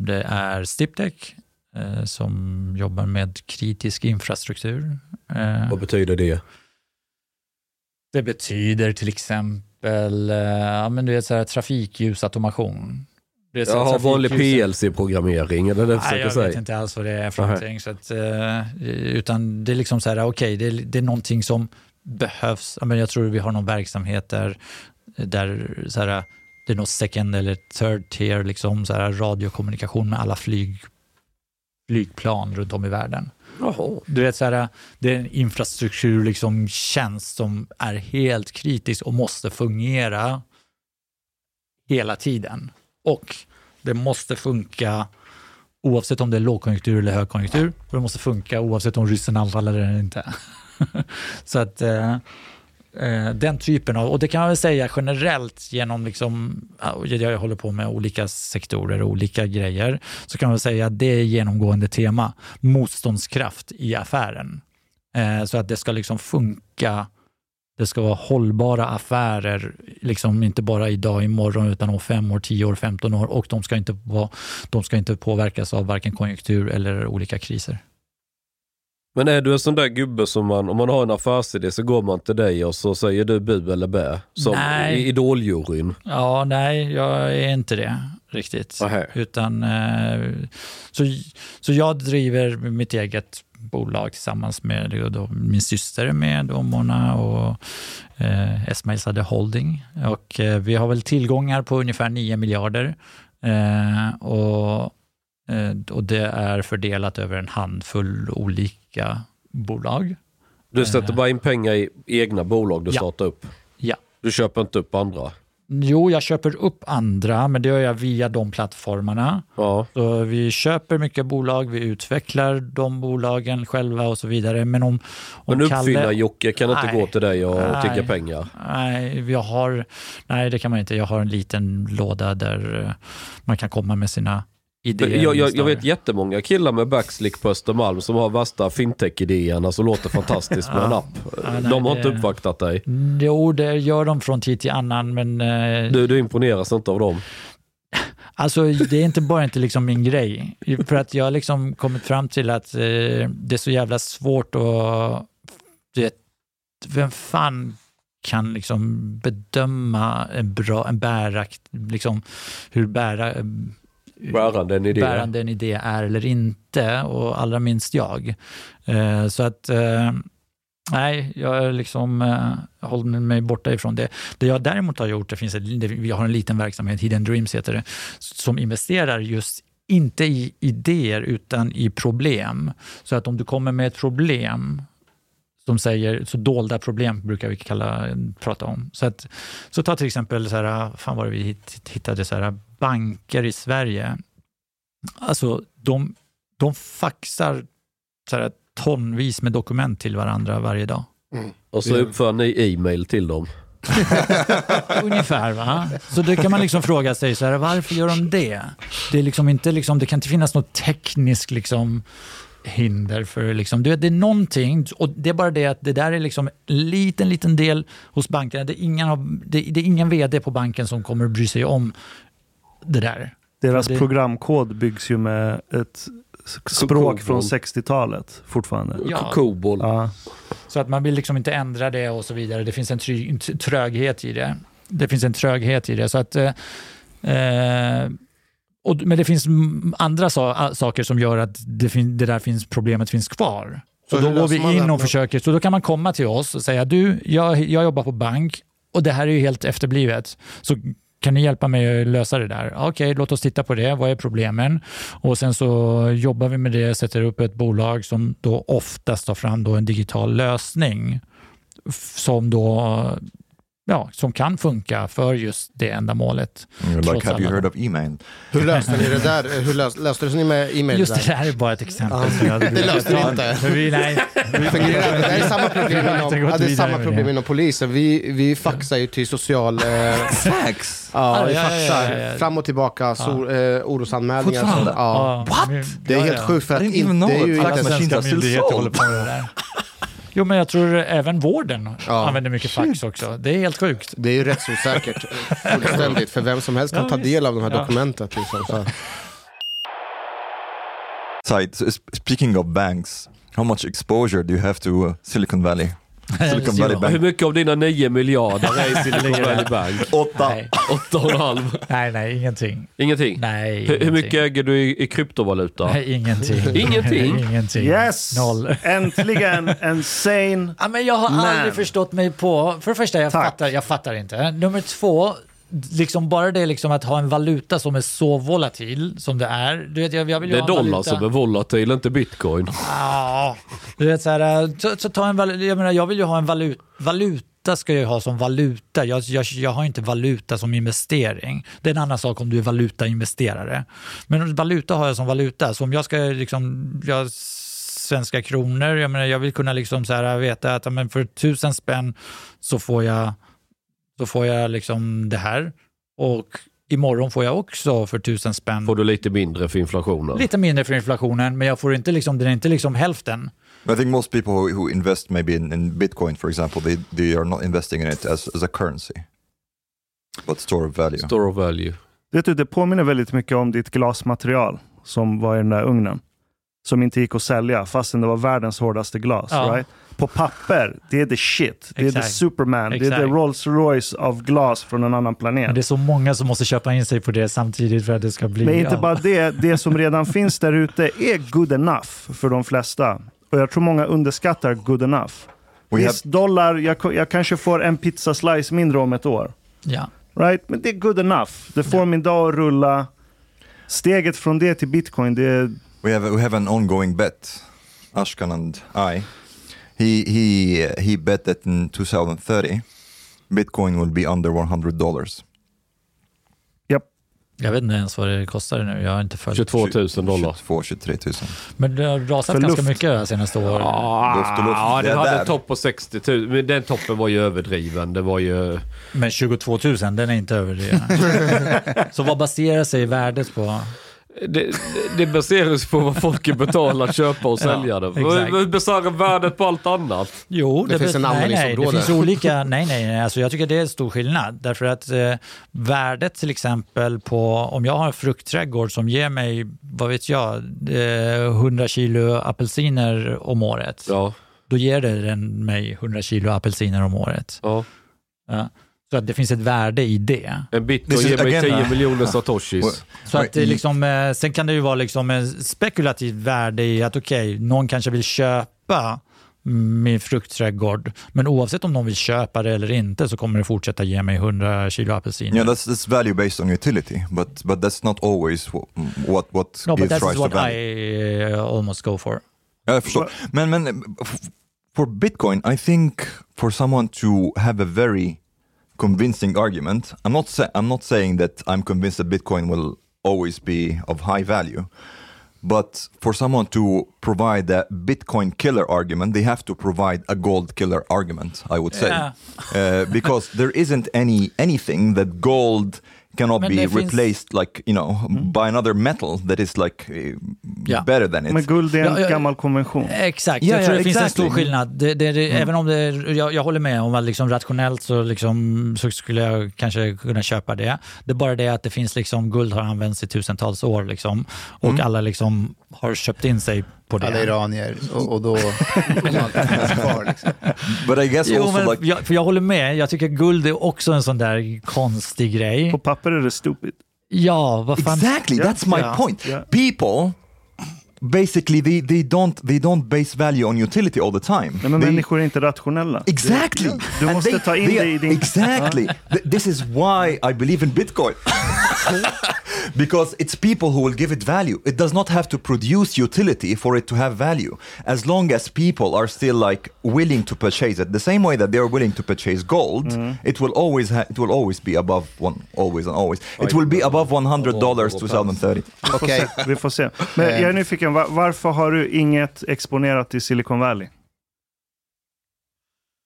det är Stiptech eh, som jobbar med kritisk infrastruktur. Eh, Vad betyder det? det betyder till exempel eh, ja, men du vet, så här, trafikljusautomation. Så här, Jaha, vanlig PLC-programmering, är det det du Nej, försöker jag säga? vet inte alls vad det är för någonting. Så att, eh, utan det är liksom så här, okej, det, är, det är någonting som behövs. Men jag tror vi har någon verksamhet där, där så här, det är något second eller third tier, liksom, så här, radiokommunikation med alla flyg, flygplan runt om i världen. Du vet, så här, det är en infrastruktur, liksom, tjänst som är helt kritisk och måste fungera hela tiden. Och det måste funka oavsett om det är lågkonjunktur eller högkonjunktur. Och det måste funka oavsett om ryssen anfaller eller inte. [LAUGHS] så att eh, eh, den typen av, och det kan man väl säga generellt genom, liksom, jag håller på med olika sektorer och olika grejer, så kan man väl säga att det är genomgående tema, motståndskraft i affären. Eh, så att det ska liksom funka, det ska vara hållbara affärer, liksom inte bara idag, imorgon, utan om fem år, tio år, 15 år och de ska inte, vara, de ska inte påverkas av varken konjunktur eller olika kriser. Men är du en sån där gubbe som man, om man har en affärsidé så går man till dig och så säger du bu eller bä? Som Nej. i Idoljuryn. Ja, nej, jag är inte det riktigt. Utan, eh, så, så jag driver mitt eget bolag tillsammans med då, min syster med då, Mona och eh, Esmail Sadeh Holding. Och, eh, vi har väl tillgångar på ungefär 9 miljarder. Eh, och, eh, och det är fördelat över en handfull olika bolag. Du sätter Eh. bara in pengar i egna bolag du Ja. startar upp. Ja. Du köper inte upp andra. Jo, jag köper upp andra, men det gör jag via de plattformarna. Ja. Så vi köper mycket bolag, vi utvecklar de bolagen själva och så vidare. Men om, om Men uppfinnar-Jocke kan inte Nej. gå till dig och Nej. tigga pengar. Nej, vi har, nej, det kan man inte. Jag har en liten låda där eh, man kan komma med sina idéer. Jag, jag, jag vet jättemånga killar med backslick på Östermalm som har värsta fintech-idéerna som låter fantastiskt med en app. Ja, nej, De har inte det- uppvaktat dig. Jo, det gör de från tid till annan, men eh, Du, du imponeras inte av dem. Alltså det är inte bara inte liksom min grej. För att jag har liksom kommit fram till att eh, det är så jävla svårt att... Du vet, vem fan kan liksom bedöma en bra, en bärakt, liksom hur bära, Bärande en idé. bärande en idé är eller inte och allra minst jag. Eh, så att eh, nej, jag är liksom eh, håller mig borta ifrån det. Det jag däremot har gjort, det finns ett, det, vi har en liten verksamhet, Hidden Dreams heter det, som investerar just inte i idéer utan i problem. Så att om du kommer med ett problem som säger, så dolda problem brukar vi kalla, prata om. Så, att, så ta till exempel, så här, fan var det vi hitt- hittade, så här, banker i Sverige. Alltså de, de faxar så här, tonvis med dokument till varandra varje dag. Och så uppför ni e-mail till dem. [LAUGHS] Ungefär va? Så det kan man liksom fråga sig, så här, varför gör de det? Det, är liksom inte, liksom, det kan inte finnas något tekniskt liksom, hinder för, liksom, du vet, det är någonting, och det är bara det att det där är liksom en liten, liten del hos bankerna. Det är ingen, av, det, det är ingen vd på banken som kommer att bry sig om det där. Deras Det- programkod byggs ju med ett språk från 60-talet fortfarande. Ja. Kobol. Ja. Så att man vill liksom inte ändra det och så vidare. Det finns en tröghet i det. Det finns en tröghet i det. Så att, eh, eh, och, men det finns andra sa- saker som gör att det, fin- det där finns, problemet finns kvar. Så Så då går vi in och försöker, så då kan man komma till oss och säga du, jag, jag jobbar på bank och det här är ju helt efterblivet. Så kan ni hjälpa mig att lösa det där? Okej, låt oss titta på det. Vad är problemen? Och sen så jobbar vi med det, sätter upp ett bolag som då oftast tar fram då en digital lösning som då ja, som kan funka för just det ändamålet. You're like, have you heard of email? Hur löste ni det [LAUGHS] där? Hur lös, löste ni med e-mail? Just det där? där är bara ett exempel. Ja. [LAUGHS] Det löste ni inte. Vi, nej, [LAUGHS] vi, det är samma problem Vi har inom, ja, det är samma problem det. inom polisen. Vi, vi faxar ju till social... Eh, Fax? ja, vi faxar fram och tillbaka so, eh, orosanmälningar. Fortfarande? Ja. ja, Det är helt sjukt för att det är ju that. Alla inte... Fax svenska machines are still myndigheter sold. håller på med det där. Jo, men jag tror även vården Ja. använder mycket fax också. Det är helt sjukt. Det är ju rättsosäkert [LAUGHS] fullständigt, för vem som helst kan Ja, ta del av de här Ja. dokumentet. Liksom, speaking of banks, how much exposure do you have to uh, Silicon Valley? Silicon Valley Ja. Hur Bank. mycket av dina 9 miljarder är i Silicon. Valley Bank? Åtta. Nej, Åtta och en halv. nej, nej ingenting. Ingenting? Nej, Hur, hur ingenting. mycket äger du i, i kryptovaluta? Nej, ingenting. [LAUGHS] Ingenting? [LAUGHS] ingenting. Yes! Noll. [LAUGHS] Äntligen en sane... Ja, men jag har Man. aldrig förstått mig på... För det första, jag, Tack. fattar, jag fattar inte. Nummer två, liksom bara det liksom att ha en valuta som är så volatil som det är. Du vet, jag, jag vill Det är dollar valuta. som är volatil, inte bitcoin. Ja, du vet så här, så, så ta en valuta, jag menar jag vill ju ha en valuta, valuta ska jag ha som valuta, jag, jag, jag har inte valuta som investering. Det är en annan sak om du är valutainvesterare. Men valuta har jag som valuta, så om jag ska liksom, jag, svenska kronor, jag menar jag vill kunna liksom så här veta att men för tusen spänn så får jag, så får jag liksom det här och imorgon får jag också för tusen spänn Får du lite mindre för inflationen. lite mindre för inflationen, men jag får inte liksom, det är inte liksom hälften. I think most people who, who invest maybe in, in Bitcoin, for example, they, they are not investing in it as, as a currency, but store of value. Store of value. Vet du, det påminner väldigt mycket om ditt glasmaterial som var i den där ugnen. Som inte gick att sälja fastän det var världens hårdaste glas. Ja. Right? På papper, det är the shit. Det är the Exakt. Superman. Det är the Exakt. Rolls Royce av glas från en annan planet. Men det är så många som måste köpa in sig på det samtidigt för att det ska bli... Men inte ja. bara det, det som redan [LAUGHS] finns där ute är good enough för de flesta. Och jag tror många underskattar good enough. Visst, dollar, jag, jag kanske får en pizza slice mindre om ett år. Ja. Right? Men det är good enough. Det får min dag att rulla. Steget från det till bitcoin, det är... We have we have an ongoing bet, Ashkan and I. He he he bet that in 2030, Bitcoin will be under 100 dollars. Japp. Jag vet inte ens vad det kostar nu, jag har inte följt. 22 000 dollar. 22 23 000. Men det har rasat För ganska luft. mycket de senaste åren. Luft och luft, Ja, det den är hade där. en topp på 60 000. Men den toppen var ju överdriven. Det var ju... Men 22 000, den är inte över det. [LAUGHS] så vad baserar sig värdet på? Det, det baseras på vad folk betalar att köpa och sälja det. exakt. Vad baserar värdet på allt annat? Jo, Det finns en nej, nej, det finns olika, nej, nej, nej, alltså jag tycker det är en stor skillnad. Därför att eh, värdet till exempel på, om jag har en fruktträdgård som ger mig, vad vet jag, eh, 100 kilo apelsiner om året. Ja, Då ger det den mig 100 kilo apelsiner om året. ja. Ja. Så att det finns ett värde i det. En This is ger mig again, 10 uh, miljoner satoshis. Så att det liksom, eh, sen kan det ju vara liksom en spekulativt värde i att okej, någon kanske vill köpa min fruktträdgård, men oavsett om någon vill köpa det eller inte så kommer det fortsätta ge mig 100 kilo apelsiner. Yeah, that's that's value based on utility, but but that's not always what what, what no, but gives that's rise to what value. I uh, almost go for. Ja, jag förstår. Men, men for Bitcoin, I think for someone to have a very convincing argument, I'm not, sa- I'm not saying that I'm convinced that Bitcoin will always be of high value, but for someone to provide a Bitcoin killer argument, they have to provide a gold killer argument, I would say. Yeah. Uh, because there isn't any anything that gold cannot Men be det finns- replaced like you know by another metal that is like Ja. better than it. Men guld är en Ja, ja, gammal konvention. Exakt, Ja, jag tror ja, det finns en exactly. stor skillnad. Det, det, det, Mm. Även om det, jag, jag håller med om att liksom rationellt så, liksom, så skulle jag kanske kunna köpa det. Det är bara det att det finns liksom, guld har använts i tusentals år liksom, och Mm. alla liksom har köpt in sig på det. Alla iranier och, och då [LAUGHS] kommer allt finnas kvar. Liksom. But I guess Jo, also men like jag, för jag håller med, jag tycker guld är också en sån där konstig grej. På papper är det stupid. Ja, vad fan. exactly that's my ja, point. ja. People basically they, they don't they don't base value on utility all the time. Nej, men They- människor är inte rationella. Exactly. Du And måste ta in they- det i din... Exactly. This is why I believe in Bitcoin. [LAUGHS] because it's people who will give it value. It does not have to produce utility for it to have value. As long as people are still like willing to purchase it, the same way that they are willing to purchase gold, mm-hmm. it will always ha- it will always be above one, always and always. It will be above 100 dollars 2030. Vi får Okej. se. Vi får se. Men jag är nyfiken, va- varför har du inget exponerat i Silicon Valley?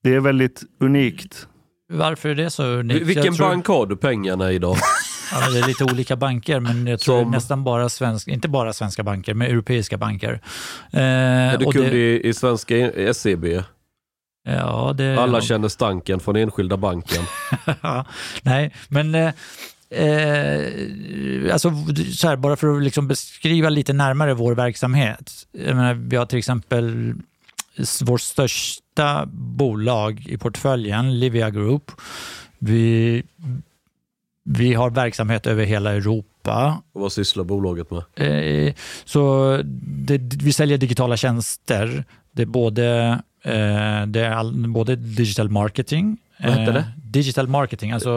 Det är väldigt unikt. Varför är det så unikt? Vilken tror- bank har du pengarna i då? [LAUGHS] Ja, det är lite olika banker, men jag tror Som? nästan bara svenska, inte bara svenska banker, men europeiska banker. Eh, Är du och kund det, i, i svenska SEB? ja, det, Alla känner stanken från enskilda banken. [LAUGHS] Nej, men eh, alltså, så här, bara för att liksom beskriva lite närmare vår verksamhet. Menar, vi har till exempel vårt största bolag i portföljen, Livia Group. Vi, vi har verksamhet över hela Europa. Och vad sysslar bolaget med? Eh, Så det, vi säljer digitala tjänster. Det är både, eh, det är all, både digital marketing. Vad heter eh, det? Digital marketing, alltså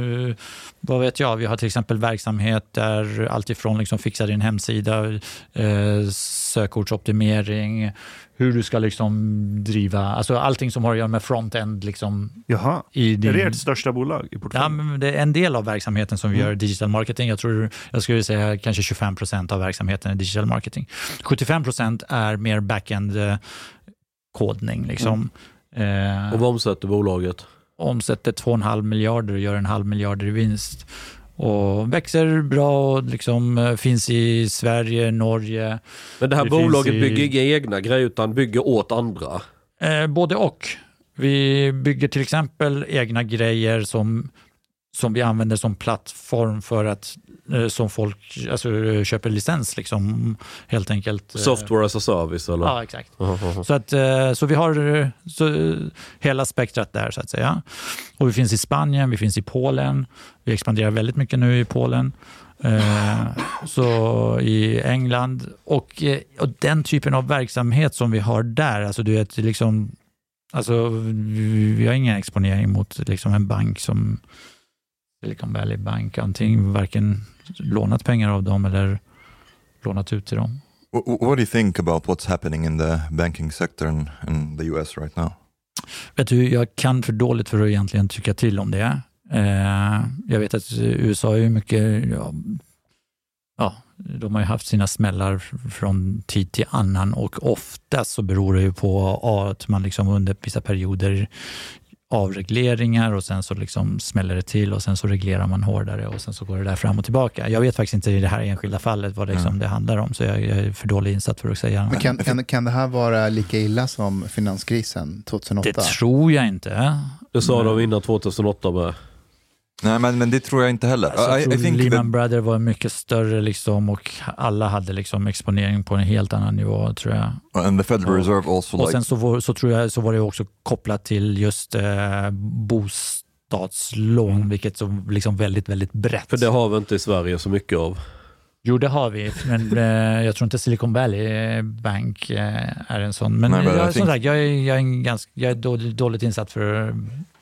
eh, vad vet jag, vi har till exempel verksamhet där alltifrån liksom fixa din hemsida, eh, sökordsoptimering, hur du ska liksom driva, alltså allting som har att göra med front-end. Liksom Jaha, i din, är det ert största bolag i Ja, portföljen? men det är en del av verksamheten som vi Mm. gör digital marketing. Jag tror jag skulle säga kanske 25 procent av verksamheten är digital marketing. 75 procent är mer back-end eh, kodning. Liksom. Eh, Och vad omsätter bolaget? Omsätter 2,5 miljarder och gör en halv miljard i vinst. Och växer bra och liksom, eh, finns i Sverige, Norge. Men det här Det bolaget i- bygger inga egna grejer utan bygger åt andra. Eh, både och. Vi bygger till exempel egna grejer som, som vi använder som plattform för att som folk alltså, eh, köper licens. Liksom, helt enkelt. Eh, Software as a service eller? Ja, exakt. Så, att, eh, så vi har eh, så, eh, hela spektrat där så att säga. Och vi finns i Spanien, vi finns i Polen. Vi expanderar väldigt mycket nu i Polen. Eh, så i England. Och, eh, och den typen av verksamhet som vi har där, alltså du vet, liksom, alltså, vi, vi har ingen exponering mot liksom, en bank som Silicon Valley Bank, antingen varken lånat pengar av dem eller lånat ut till dem. Wh- wh- What do you think about what's happening in the banking sector in, in the US right now? Vet du, jag kan för dåligt för att egentligen tycka till om det. Eh, jag vet att USA är ju mycket, ja, ja, de har ju haft sina smällar från tid till annan och oftast så beror det ju på att man liksom under vissa perioder avregleringar och sen så liksom smäller det till och sen så reglerar man hårdare och sen så går det där fram och tillbaka. Jag vet faktiskt inte i det här enskilda fallet vad det, liksom det handlar om så jag, jag är för dåligt insatt för att säga. Men kan, kan, kan det här vara lika illa som finanskrisen 2008? Det tror jag inte. Det sa Men- de innan 2008 med. Nej, men, men det tror jag inte heller. Alltså, jag I, tror I think Lehman that, Brothers var mycket större liksom och alla hade liksom exponering på en helt annan nivå tror jag. and the Federal Reserve also Och like sen så var, så tror jag så var det också kopplat till just eh, bostadslån, vilket så liksom väldigt, väldigt brett. För det har vi inte i Sverige så mycket av. Jo, det har vi, men eh, jag tror inte Silicon Valley Bank eh, är en sån. Men Nej, men jag, som think- sagt, jag är, jag är, en ganska, jag är dåligt insatt för...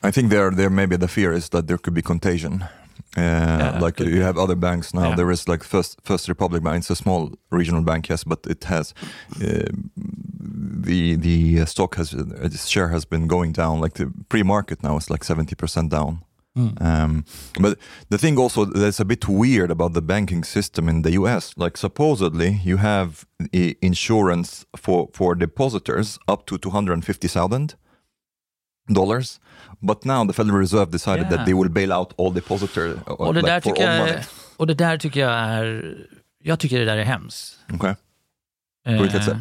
I think there, there maybe the fear is that there could be contagion. Uh, like could you have other banks now. Yeah. There is like First First Republic Bank. It's a small regional bank, yes, but it has uh, the the stock has uh, its share has been going down. Like the pre-market now is like seventy percent down. Mm. Um, but the thing also that's a bit weird about the banking system in the US, like supposedly you have insurance for, for depositors up to 250,000 dollars. But now the Federal Reserve decided Yeah. that they will bail out all depositors uh, Och det, like där tycker all jag, money. är- och det där tycker jag är... Jag tycker det där är hemskt. Okay. På vilket sätt?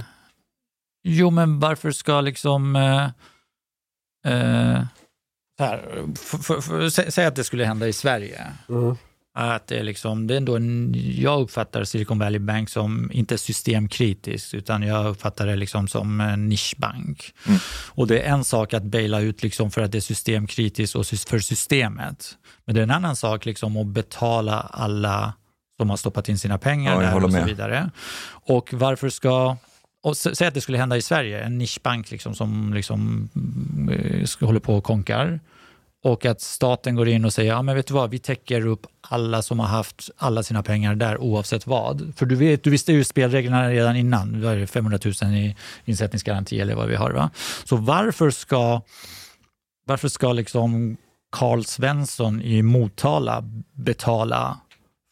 Jo, men varför ska liksom... Eh, eh, här, f- f- f- sä, säg att det skulle hända i Sverige. Att det, är liksom, det är ändå jag uppfattar Silicon Valley Bank som inte systemkritiskt, utan jag uppfattar det liksom som en nischbank. Mm. Och det är en sak att baila ut liksom för att det är systemkritiskt och för systemet. Men det är en annan sak liksom att betala alla som har stoppat in sina pengar Ja, där och så med. vidare. Och varför ska och säg att det skulle hända i Sverige, en nischbank liksom som liksom, eh, håller på och konkar och att staten går in och säger, ja men vet du vad, vi täcker upp alla som har haft alla sina pengar där oavsett vad. För du, vet, du visste ju spelreglerna redan innan, vi har ju 500 000 i insättningsgaranti eller vad vi har. Va? Så varför ska, varför ska liksom Carl Svensson i Motala betala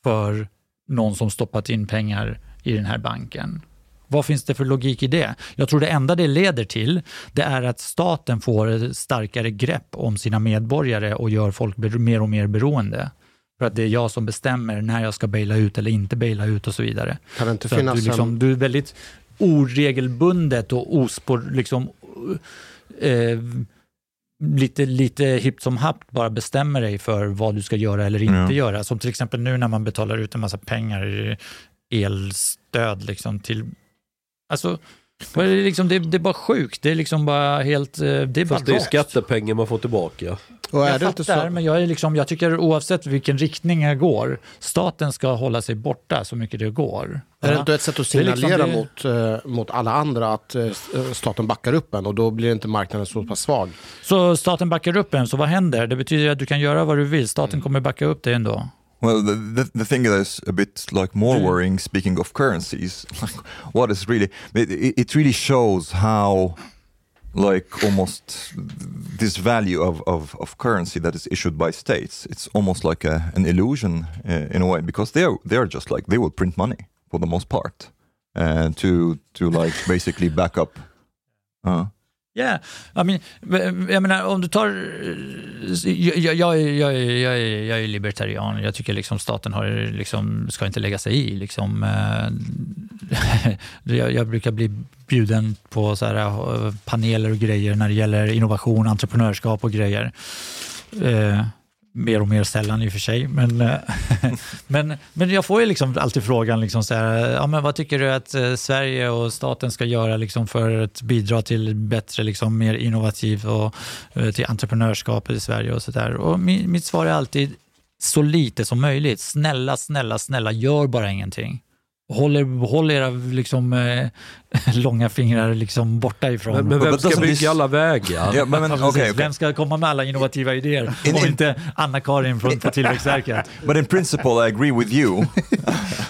för någon som stoppat in pengar i den här banken? Vad finns det för logik i det? Jag tror det enda det leder till, det är att staten får ett starkare grepp om sina medborgare och gör folk mer och mer beroende. För att det är jag som bestämmer när jag ska baila ut eller inte baila ut och så vidare. Kan det inte Så finnas du, liksom, en... du är väldigt oregelbundet och ospår, liksom, eh, lite, lite hippt som happt bara bestämmer dig för vad du ska göra eller inte Ja. göra. Som till exempel nu när man betalar ut en massa pengar i elstöd liksom till... Alltså, vad är det, liksom, det, det är bara sjukt. Det är liksom bara helt... eh, Det är bara Fast det är skattepengar man får tillbaka. Och är Jag det inte fattar, så... men jag, är liksom, jag tycker oavsett vilken riktning jag går, staten ska hålla sig borta så mycket det går. Är det inte ett sätt att Det liksom signalera det- mot, eh, mot alla andra att eh, staten backar upp en och då blir inte marknaden så pass svag? Så staten backar upp en, så vad händer? Det betyder att du kan göra vad du vill. Mm. Staten kommer backa upp dig ändå. Well, the, the, the thing that is a bit like more worrying, speaking of currencies, [LAUGHS] like what is really, it, it really shows how like almost this value of, of, of currency that is issued by states, it's almost like a, an illusion uh, in a way because they're, they're just like, they will print money for the most part uh, to, to like basically back up. Uh. Yeah. I mean, jag menar, om du tar... Jag, jag, jag, är- jag, jag, är- jag är libertarian. Jag tycker liksom staten har, liksom, ska inte lägga sig i. Liksom, eh, [LAUGHS] jag, jag brukar bli bjuden på så här, eh, paneler och grejer när det gäller innovation, entreprenörskap och grejer. Eh, Mer och mer sällan i och för sig. Men, eh, [LAUGHS] men, men jag får ju liksom alltid frågan, liksom så här, ja, men vad tycker du att eh, Sverige och staten ska göra liksom för att bidra till bättre, liksom, mer innovativ och eh, till entreprenörskap i Sverige och sådär. Och mitt svar är alltid så lite som möjligt. Snälla, snälla, snälla, gör bara ingenting. Håll, er- håll era liksom, eh, [LAUGHS] långa fingrar liksom borta ifrån. Men, men vem ska bygga alla vägar? Ja, men, precis. okay, okay. Vem ska komma med alla innovativa idéer In- om in- inte Anna-Karin från på Tillväxtverket? [LAUGHS] but in principle, I agree with you.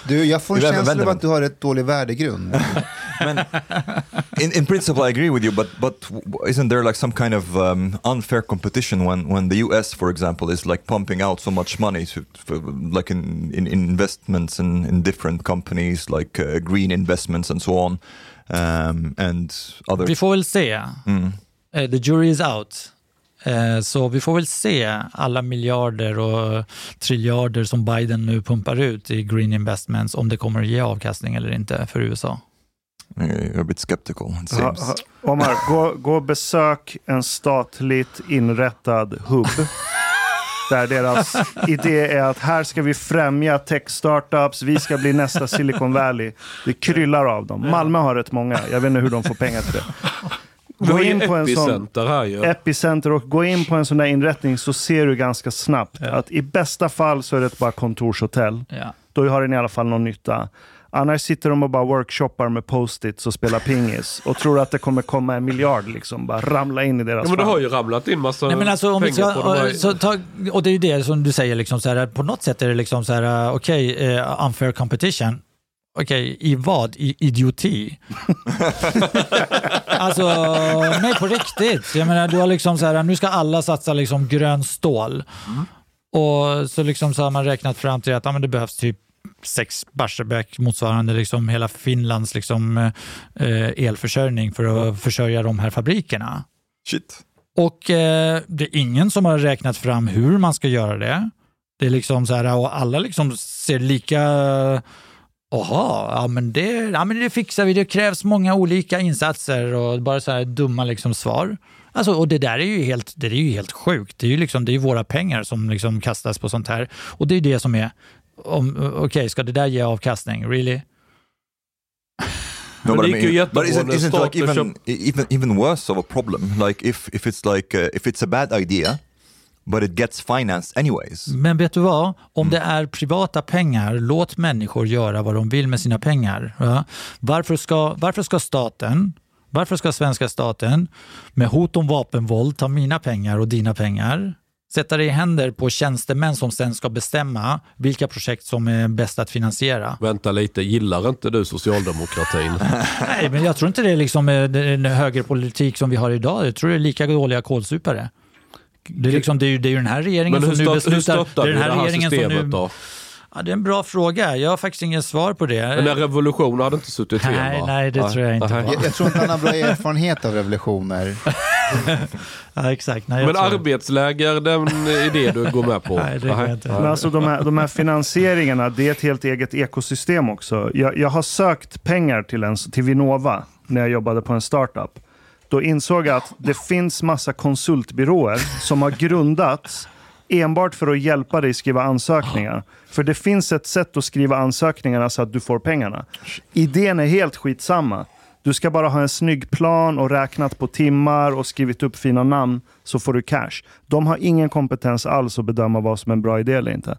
Du, jag får en känsla av att du har ett dålig värdegrund. [LAUGHS] Man, in, in principle, I agree with you, but but isn't there like some kind of um, unfair competition when, when the U.S., for example, is like pumping out so much money to, for, like in, in investments in, in different companies, like uh, green investments and so on, um, and other. Vi får väl se. Mm. Eh, The jury is out. Eh, Så vi får väl se alla miljarder och triljarder som Biden nu pumpar ut i green investments, om det kommer att ge avkastning eller inte för USA. You're a bit skeptical, it Ha, seems. ha, Omar, gå, gå och besök en statligt inrättad hubb. [LAUGHS] Där deras idé är att här ska vi främja tech-startups, vi ska bli nästa Silicon Valley. Det kryllar av dem. Malmö har rätt många, jag vet inte hur de får pengar till det. Gå in på en sån epicenter här ju. epicenter och gå in på en sån där inrättning så ser du ganska snabbt att i bästa fall så är det bara kontorshotell. Ja. Då har den i alla fall någon nytta. Annars sitter de och bara workshoppar med post-its och spelar pingis och tror att det kommer komma en miljard liksom, bara ramla in i deras Ja, men det har ju ramlat in massa Nej, men alltså, om vi pengar ska, på de här. så ta, och det är ju det som du säger, liksom så här, på något sätt är det liksom så här, okej, eh, unfair competition. Okej, i vad? I idioti? [LAUGHS] alltså, nej på riktigt. Jag menar, du har liksom så här, nu ska alla satsa liksom grön stål. Och så, liksom så har man räknat fram till att ja, men det behövs typ sex Barsebäck motsvarande liksom hela Finlands liksom, eh, elförsörjning för att försörja de här fabrikerna. Shit. Och eh, det är ingen som har räknat fram hur man ska göra det. Det är liksom så här, och alla liksom ser lika... Jaha, ja men, det, ja men det fixar vi. Det krävs många olika insatser och bara så här dumma liksom svar. Alltså, och det där är ju helt, det är ju helt sjukt. Det är ju liksom, det är våra pengar som liksom kastas på sånt här. Och det är det som är, om- okej, ska det där ge avkastning? Really? No, Men but det I mean, jättebra but isn't, isn't like even, even even worse of a problem? Like if if it's like uh, if it's a bad idea, but it gets financed anyways. Men vet du vad? Om det är privata pengar, låt människor göra vad de vill med sina pengar. Ja? Varför, ska, varför ska staten, varför ska svenska staten med hot om vapenvåld ta mina pengar och dina pengar sätta det i händer på tjänstemän som sen ska bestämma vilka projekt som är bäst att finansiera. Vänta lite, gillar inte du socialdemokratin? [LAUGHS] Nej, men jag tror inte det är liksom eh, den högerpolitik som vi har idag. Jag tror det är lika dåliga kålsupare. Det är, liksom, det, är ju, det är ju den här regeringen Men som nu beslutar... det är den det här här regeringen som systemet nu, då? Ja, det är en bra fråga. Jag har faktiskt inget svar på det. Men en revolution hade inte suttit fel Nej, va? nej, det tror jag inte nej. Jag, jag tror inte han har bra erfarenhet av revolutioner. [LAUGHS] Ja, exakt. Nej, jag Men arbetsläger, den idé du går med på? [LAUGHS] Nej, det går Nej. inte. Men alltså de här, de här finansieringarna, det är ett helt eget ekosystem också. Jag, jag har sökt pengar till, en, till Vinnova när jag jobbade på en startup. Då insåg jag att det finns massa konsultbyråer som har grundats enbart för att hjälpa dig skriva ansökningar. För det finns ett sätt att skriva ansökningarna så att du får pengarna. Idén är helt skitsamma. Du ska bara ha en snygg plan och räknat på timmar och skrivit upp fina namn så får du cash. De har ingen kompetens alls att bedöma vad som är en bra idé eller inte.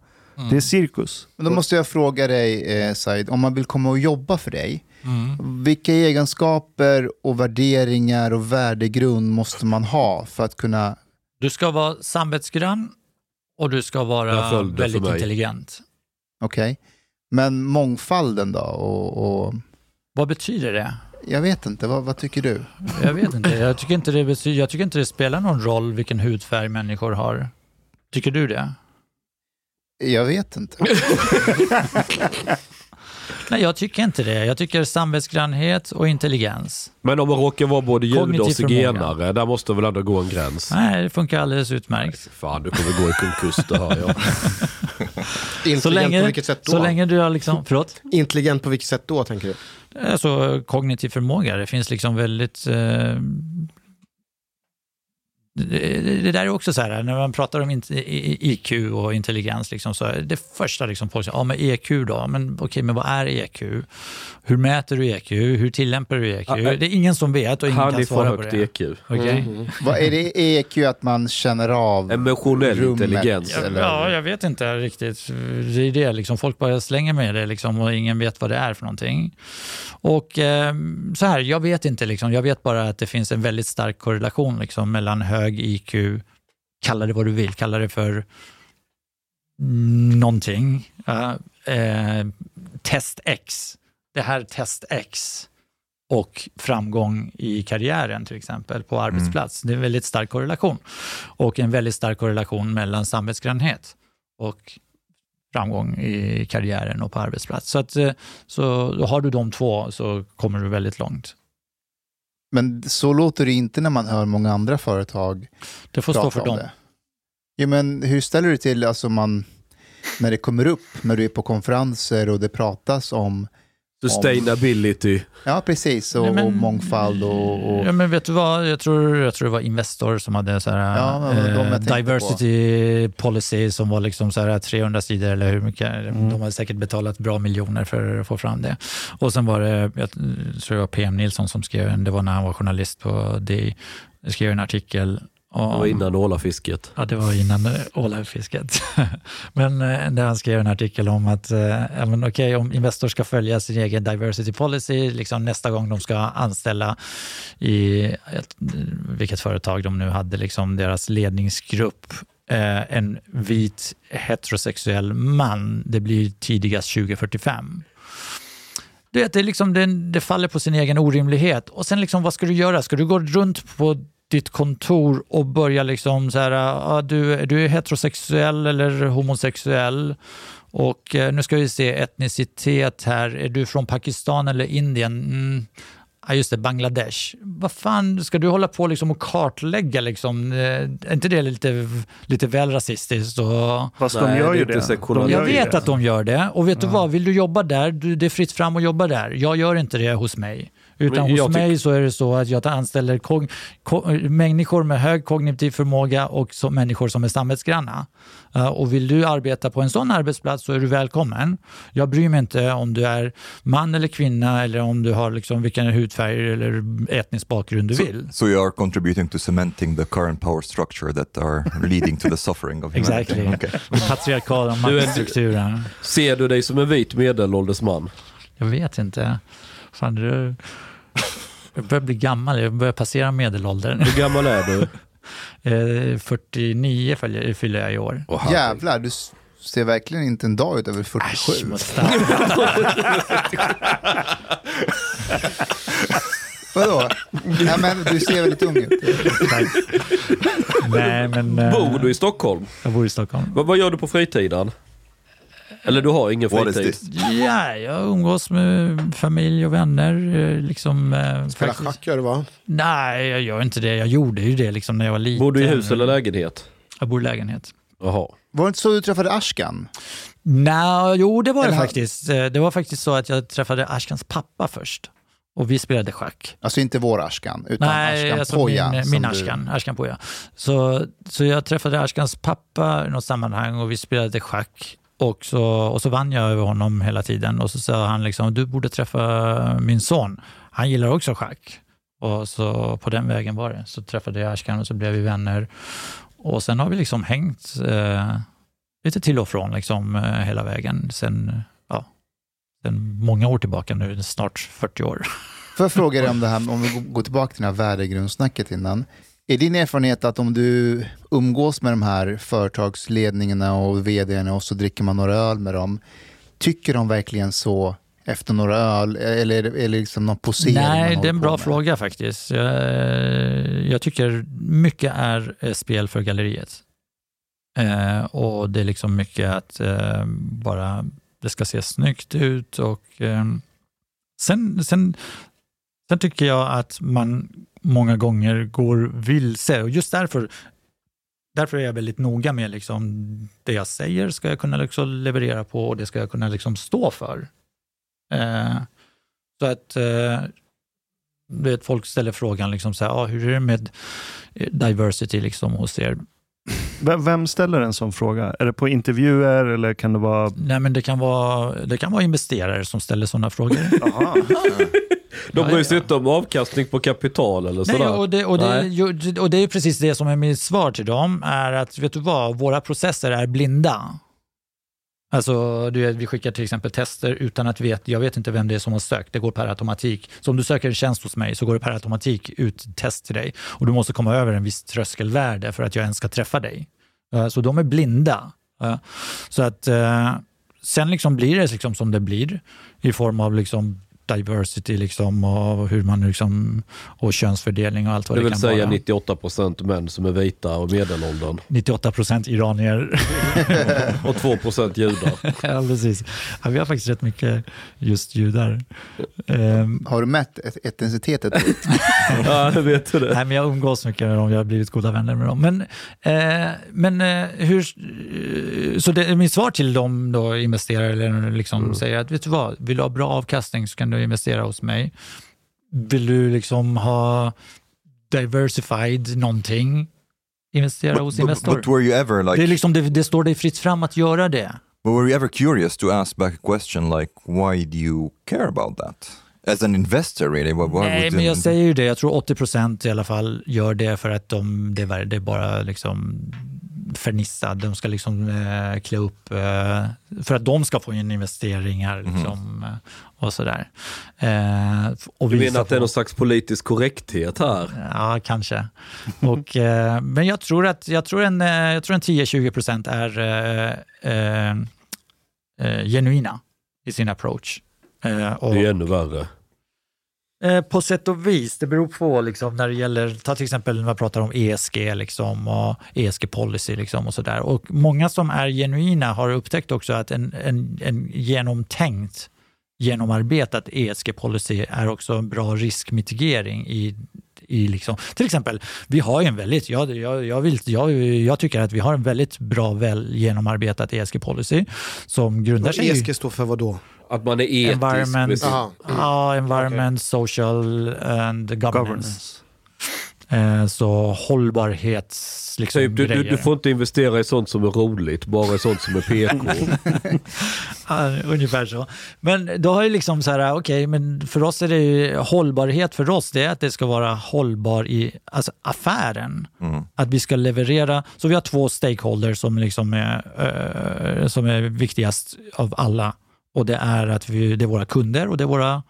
Det är cirkus. Men då måste jag fråga dig, eh, Said, om man vill komma och jobba för dig, Mm. vilka egenskaper och värderingar och värdegrund måste man ha för att kunna... Du ska vara samvetsgrann och du ska vara väldigt mig. intelligent. Okej. Men mångfalden då? Och, och, Vad betyder det? jag vet inte, vad, vad tycker du? Jag vet inte. [LAUGHS] Jag tycker inte, det betyder, jag tycker inte det spelar någon roll vilken hudfärg människor har. Tycker du det? Jag vet inte. [LAUGHS] Nej, jag tycker inte det. Jag tycker samvetsgrannhet och intelligens. Men om man råkar vara både jude och zigenare, där måste väl ändå gå en gräns? Nej, det funkar alldeles utmärkt. Fan, du kommer gå i konkurs, det hör jag. [LAUGHS] Intelligent Så länge, på vilket sätt då? så länge du har liksom, förlåt? Intelligent på vilket sätt då, tänker du? Alltså kognitiv förmåga, det finns liksom väldigt... Eh, det, där är också så här, när man pratar om IQ och intelligens, liksom, så är det första liksom folk säger, ja men EQ då, men okej, men vad är EQ? Hur mäter du EQ? Hur tillämpar du EQ? Ja, det är ingen som vet och ingen Han kan är för svara på högt det. EQ. Okej? vad, är det EQ att man känner av Emotionell rummet? intelligens. Ja, Eller? ja, jag vet inte riktigt. Det är det, liksom, folk bara slänger med det liksom, och ingen vet vad det är för någonting. Och eh, så här, jag vet inte, liksom, jag vet bara att det finns en väldigt stark korrelation liksom, mellan hög IQ, kalla det vad du vill, kalla det för mm, någonting. Ja, eh, test X, det här test X och framgång i karriären till exempel på arbetsplats. Det är en väldigt stark korrelation. Och en väldigt stark korrelation mellan samvetsgrannhet och framgång i karriären och på arbetsplats. Så, att, eh, så har du de två så kommer du väldigt långt. Men så låter det inte när man hör många andra företag Det får stå prata för dem. det. Jo, men hur ställer du till alltså man, när det kommer upp, när du är på konferenser och det pratas om, Sustainability. ja precis, och, Nej, men- och mångfald och, och Ja, men vet du vad, jag tror, jag tror det var Investor som hade så här, Ja, eh, diversity policy som var liksom så här 300 sidor eller hur mycket. Mm. De hade säkert betalat bra miljoner för att få fram det. Och sen var det, jag tror det var PM Nilsson som skrev en, det var när han var journalist på DI, skrev en artikel Det var om, innan ålafisket. Ja, det var innan eh, ålafisket. [LAUGHS] men eh, där han skrev en artikel om att eh, men okej, om Investor ska följa sin egen diversity policy, liksom nästa gång de ska anställa i ett, vilket företag de nu hade, liksom deras ledningsgrupp, eh, en vit heterosexuell man, det blir tidigast 2045. Du vet, det, liksom, det, det faller på sin egen orimlighet. Och sen liksom, vad ska du göra? Ska du gå runt på ditt kontor och börja liksom så här, ah, du, du är heterosexuell eller homosexuell och eh, nu ska vi se etnicitet här, är du från Pakistan eller Indien? Mm. Ja, just det, Bangladesh. Vad fan, ska du hålla på liksom och kartlägga? Liksom? Eh, Är inte det lite, lite väl rasistiskt? Och... Fast Nej, de gör ju inte det. De gör Jag vet det. att de gör det. Och vet du vad, vill du jobba där, du, det är fritt fram att jobba där. Jag gör inte det hos mig. Utan hos mig så är det så att jag anställer kog- människor med hög kognitiv förmåga och så, människor som är samvetsgranna. Uh, och vill du arbeta på en sån arbetsplats så är du välkommen. Jag bryr mig inte om du är man eller kvinna eller om du har liksom vilken hudfärg eller etnisk bakgrund du vill. So you are contributing to cementing the current power structure that are leading to the suffering of humanity. Exactly. Okay. Patriarkala Du maktstrukturen. Ser du dig som en vit medelålders man? Jag vet inte. Fan, du... Jag börjar bli gammal, jag börjar passera medelåldern. Hur gammal är du? [LAUGHS] Eh, 49 fyller fyller jag i år. Jävlar, du ser verkligen inte en dag ut över 47. [LAUGHS] Vadå? Nej, men du ser väldigt ung ut. Nej, men... eh, Bor du i Stockholm? Jag bor i Stockholm. Vad, vad gör du på fritiden? Eller du har ingen fritid? Ja, jag umgås med familj och vänner. eh, Liksom, eh, Spela faktiskt. schack gör du va? Nej, jag gör inte det. Jag gjorde ju det liksom när jag var liten. Bor du i hus eller lägenhet? Jag bor i lägenhet. Jaha. Var det inte så du träffade Ashkan? Nej, jo det var det Eller- faktiskt. Eh, Det var faktiskt så att jag träffade Ashkans pappa först. Och vi spelade schack. Alltså inte vår Ashkan, utan Nej, Ashkan alltså Poja. min, min du- Ashkan, Ashkan Poja. Så, så jag träffade Ashkans pappa i något sammanhang och vi spelade schack. Och så, och så vann jag över honom hela tiden och så sa han liksom, du borde träffa min son. Han gillar också schack. Och så på den vägen var det. Så träffade jag Ashkan och så blev vi vänner. Och sen har vi liksom hängt eh, lite till och från liksom, eh, hela vägen. Sen, ja, sen många år tillbaka nu, snart 40 år. Får jag fråga dig om det här, om vi går tillbaka till det här värdegrundssnacket innan. Är din erfarenhet att om du umgås med de här företagsledningarna och vdarna och så dricker man några öl med dem, tycker de verkligen så efter några öl? Eller är det är det liksom någon posering Nej, det är en bra med? fråga faktiskt. Jag, jag tycker mycket är eh, spel för galleriet. Eh, och det är liksom mycket att eh, bara det ska se snyggt ut och eh, sen, sen, sen tycker jag att man många gånger går vilse och just därför Därför är jag väldigt noga med liksom, det jag säger ska jag kunna liksom leverera på och det ska jag kunna liksom stå för. Eh, så att eh, vet, folk ställer frågan liksom så här, ah, hur är det med diversity liksom hos er? Vem, ställer en sån fråga? Är det på intervjuer eller kan det vara... Nej, men det kan vara, det kan vara investerare som ställer sådana frågor. [LAUGHS] [LAUGHS] De bryr sig inte om avkastning på kapital eller Nej, sådär. och, det, och, det, Nej. ju- och det är precis det som är mitt svar till dem, är att vet du vad, våra processer är blinda. Alltså, du vet, vi skickar till exempel tester utan att veta, jag vet inte vem det är som har sökt, det går per automatik. Så om du söker en tjänst hos mig så går det per automatik ut test till dig och du måste komma över en viss tröskelvärde för att jag ens ska träffa dig. Eh, så de är blinda. Eh, så att eh, sen liksom blir det liksom som det blir i form av liksom diversity liksom och hur man liksom och könsfördelning och allt vad Det det, vill kan säga vara. 98% män som är vita och medelåldern. 98 procent iranier. [LAUGHS] och 2% judar. [LAUGHS] ja, precis. Ja, vi har faktiskt rätt mycket just judar. Ehm, Har du mätt et- etniciteten? [LAUGHS] ja, jag vet det. Nej, men jag umgås mycket med dem, jag har blivit goda vänner med dem. Men, eh, men eh, hur... eh, Så det, mitt svar till dem då, investerare, eller liksom säger att vet du vad, vill du ha bra avkastning så kan du investera hos mig. Vill du liksom ha diversified någonting, investera hos But, but, Investor. but were you ever det, är like, liksom, det, det står dig fritt fram att göra det. but were you ever curious to ask back a question like, why do you care about that? As an investor really? Why, why Nej, men jag säger ju det. Jag tror 80 procent i alla fall gör det för att de, det, är, det är bara liksom fernissad. De ska liksom eh, klä upp eh, för att de ska få in investeringar liksom, eh, och sådär. Eh, och Du menar att det är någon slags politisk korrekthet här? Ja, kanske. [LAUGHS] Och, eh, men jag tror att jag tror en, eh, jag tror en 10-20 procent är eh, eh, genuina i sin approach. Eh, och, Det är ju ännu värre. Eh, på sätt och vis. Det beror på liksom, när det gäller, ta till exempel när man pratar om ESG liksom, och ESG-policy liksom, och sådär. Och många som är genuina har upptäckt också att en, en, en genomtänkt, genomarbetat ESG-policy är också en bra riskmitigering i i liksom, till exempel, vi har ju en väldigt, jag, jag, jag, vill, jag, jag tycker att vi har en väldigt bra, väl genomarbetad ESG-policy som grundar sig i... ESG står för vad då? Att man är etisk. Environment, ja, environment social and governance. Governance. Eh, så hållbarhets liksom, Typ, du, du, du får inte investera i sånt som är roligt, bara i sånt som är PK. [LAUGHS] Ja, ungefär så. Men då har ju liksom så här, okej, men för oss är det ju hållbarhet för oss, det är att det ska vara hållbar i alltså affären. Mm. Att vi ska leverera, så vi har två stakeholders som, liksom är, eh, som är viktigast av alla. Och det är att vi, det är våra kunder och det är våra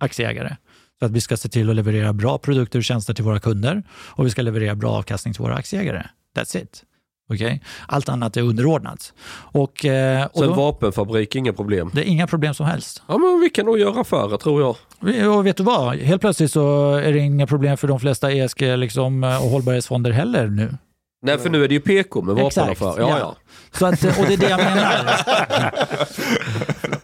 aktieägare. Så att vi ska se till att leverera bra produkter och tjänster till våra kunder och vi ska leverera bra avkastning till våra aktieägare. That's it. Okay? Allt annat är underordnat. Och, eh, Så en vapenfabrik, inga problem? det är inga problem som helst. Ja, men vi kan nog göra affärer tror jag. Vi- Och vet du vad? Helt plötsligt så är det inga problem för de flesta ESG liksom, och hållbarhetsfonder heller nu. Nej, för nu är det ju PK med Exakt, vapenaffär. Ja, ja. Så att, och det är det jag menar.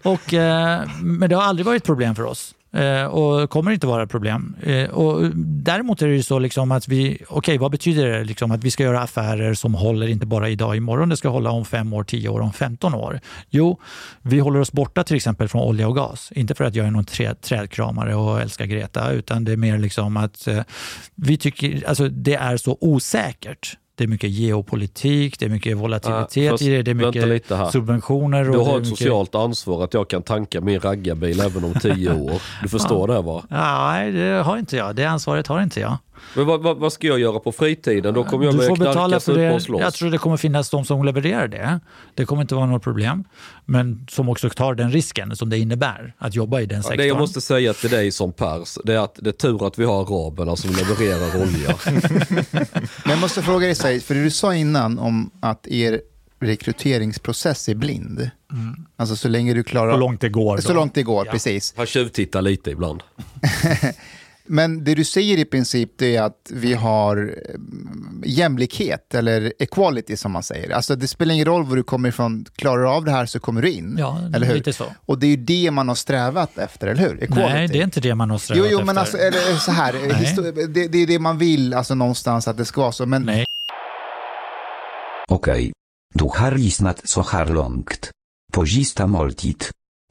och, eh, men det har aldrig varit ett problem för oss. Eh, och kommer inte vara ett problem. Eh, och däremot är det ju så liksom att vi, okej vad betyder det? Liksom att vi ska göra affärer som håller inte bara idag, imorgon, det ska hålla om fem år, tio år, om 15 år. Jo, vi håller oss borta till exempel från olja och gas. Inte för att jag är någon trä, trädkramare och älskar Greta, utan det är mer liksom att vi tycker, alltså det är så osäkert. Det är mycket geopolitik, det är mycket volatilitet Ja, fast i det, det är mycket lite här. subventioner. Du har ett mycket... socialt ansvar att jag kan tanka min raggarbil även om tio [LAUGHS] år. Du förstår det va? Ja, nej, det har inte jag. Det ansvaret har inte jag. Men vad, vad, vad ska jag göra på fritiden? Då kommer jag Du får betala för det. Jag tror det kommer finnas de som levererar det. Det kommer inte vara något problem. Men som också tar den risken som det innebär att jobba i den Ja, sektorn. det jag måste säga till dig som pers, det är att det är tur att vi har araberna som levererar olja. [LAUGHS] Men jag måste fråga dig, Said, för det du sa innan om att er rekryteringsprocess är blind. Alltså så länge du klarar... Så långt det går. Så då. långt det går, precis. Han tjuvtittar lite ibland. [LAUGHS] Men det du säger i princip det är att vi har eh, jämlikhet, eller equality som man säger. Alltså det spelar ingen roll var du kommer ifrån, klarar du av det här så kommer du in. Ja, eller hur? lite så. Och det är ju det man har strävat efter, eller hur? Equality. Nej, det är inte det man har Jo, strävat jo, efter. men alltså, eller så här, det, det är det man vill, alltså någonstans att det ska vara så. Men Nej. Okej. Du har lyssnat så här långt. På sista måltid.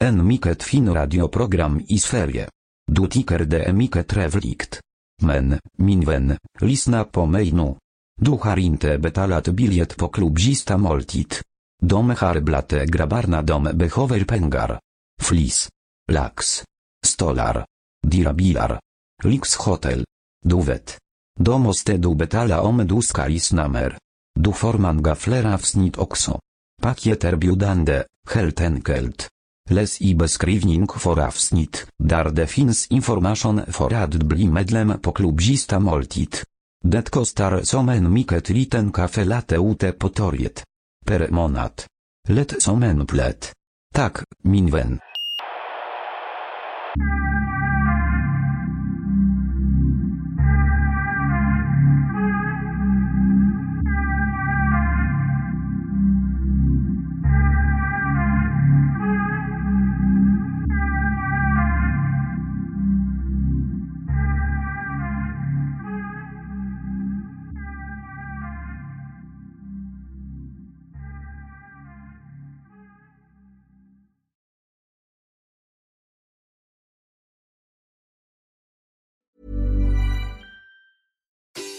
En mycket fin radioprogram i Sverige. Du tycker det är mycket trevligt. Men, min vän, lyssna på mig nu. Du har inte betalat biljett på klubb sista måltid. De har dom grabbarna de behöver pengar. Flis. Lax. Stolar. Dirabilar. Lyxhotel. Du vet. Då måste du betala om du ska lyssna mer. Du får många fler avsnitt också. Paket erbjudande, helt enkelt. Läs i beskrivning för avsnitt, där det finns information för att bli medlem på klubb Sista måltid. Det kostar som en mycket liten kaffe latte ute på torget. Per månad. Lätt som en plätt. Tack,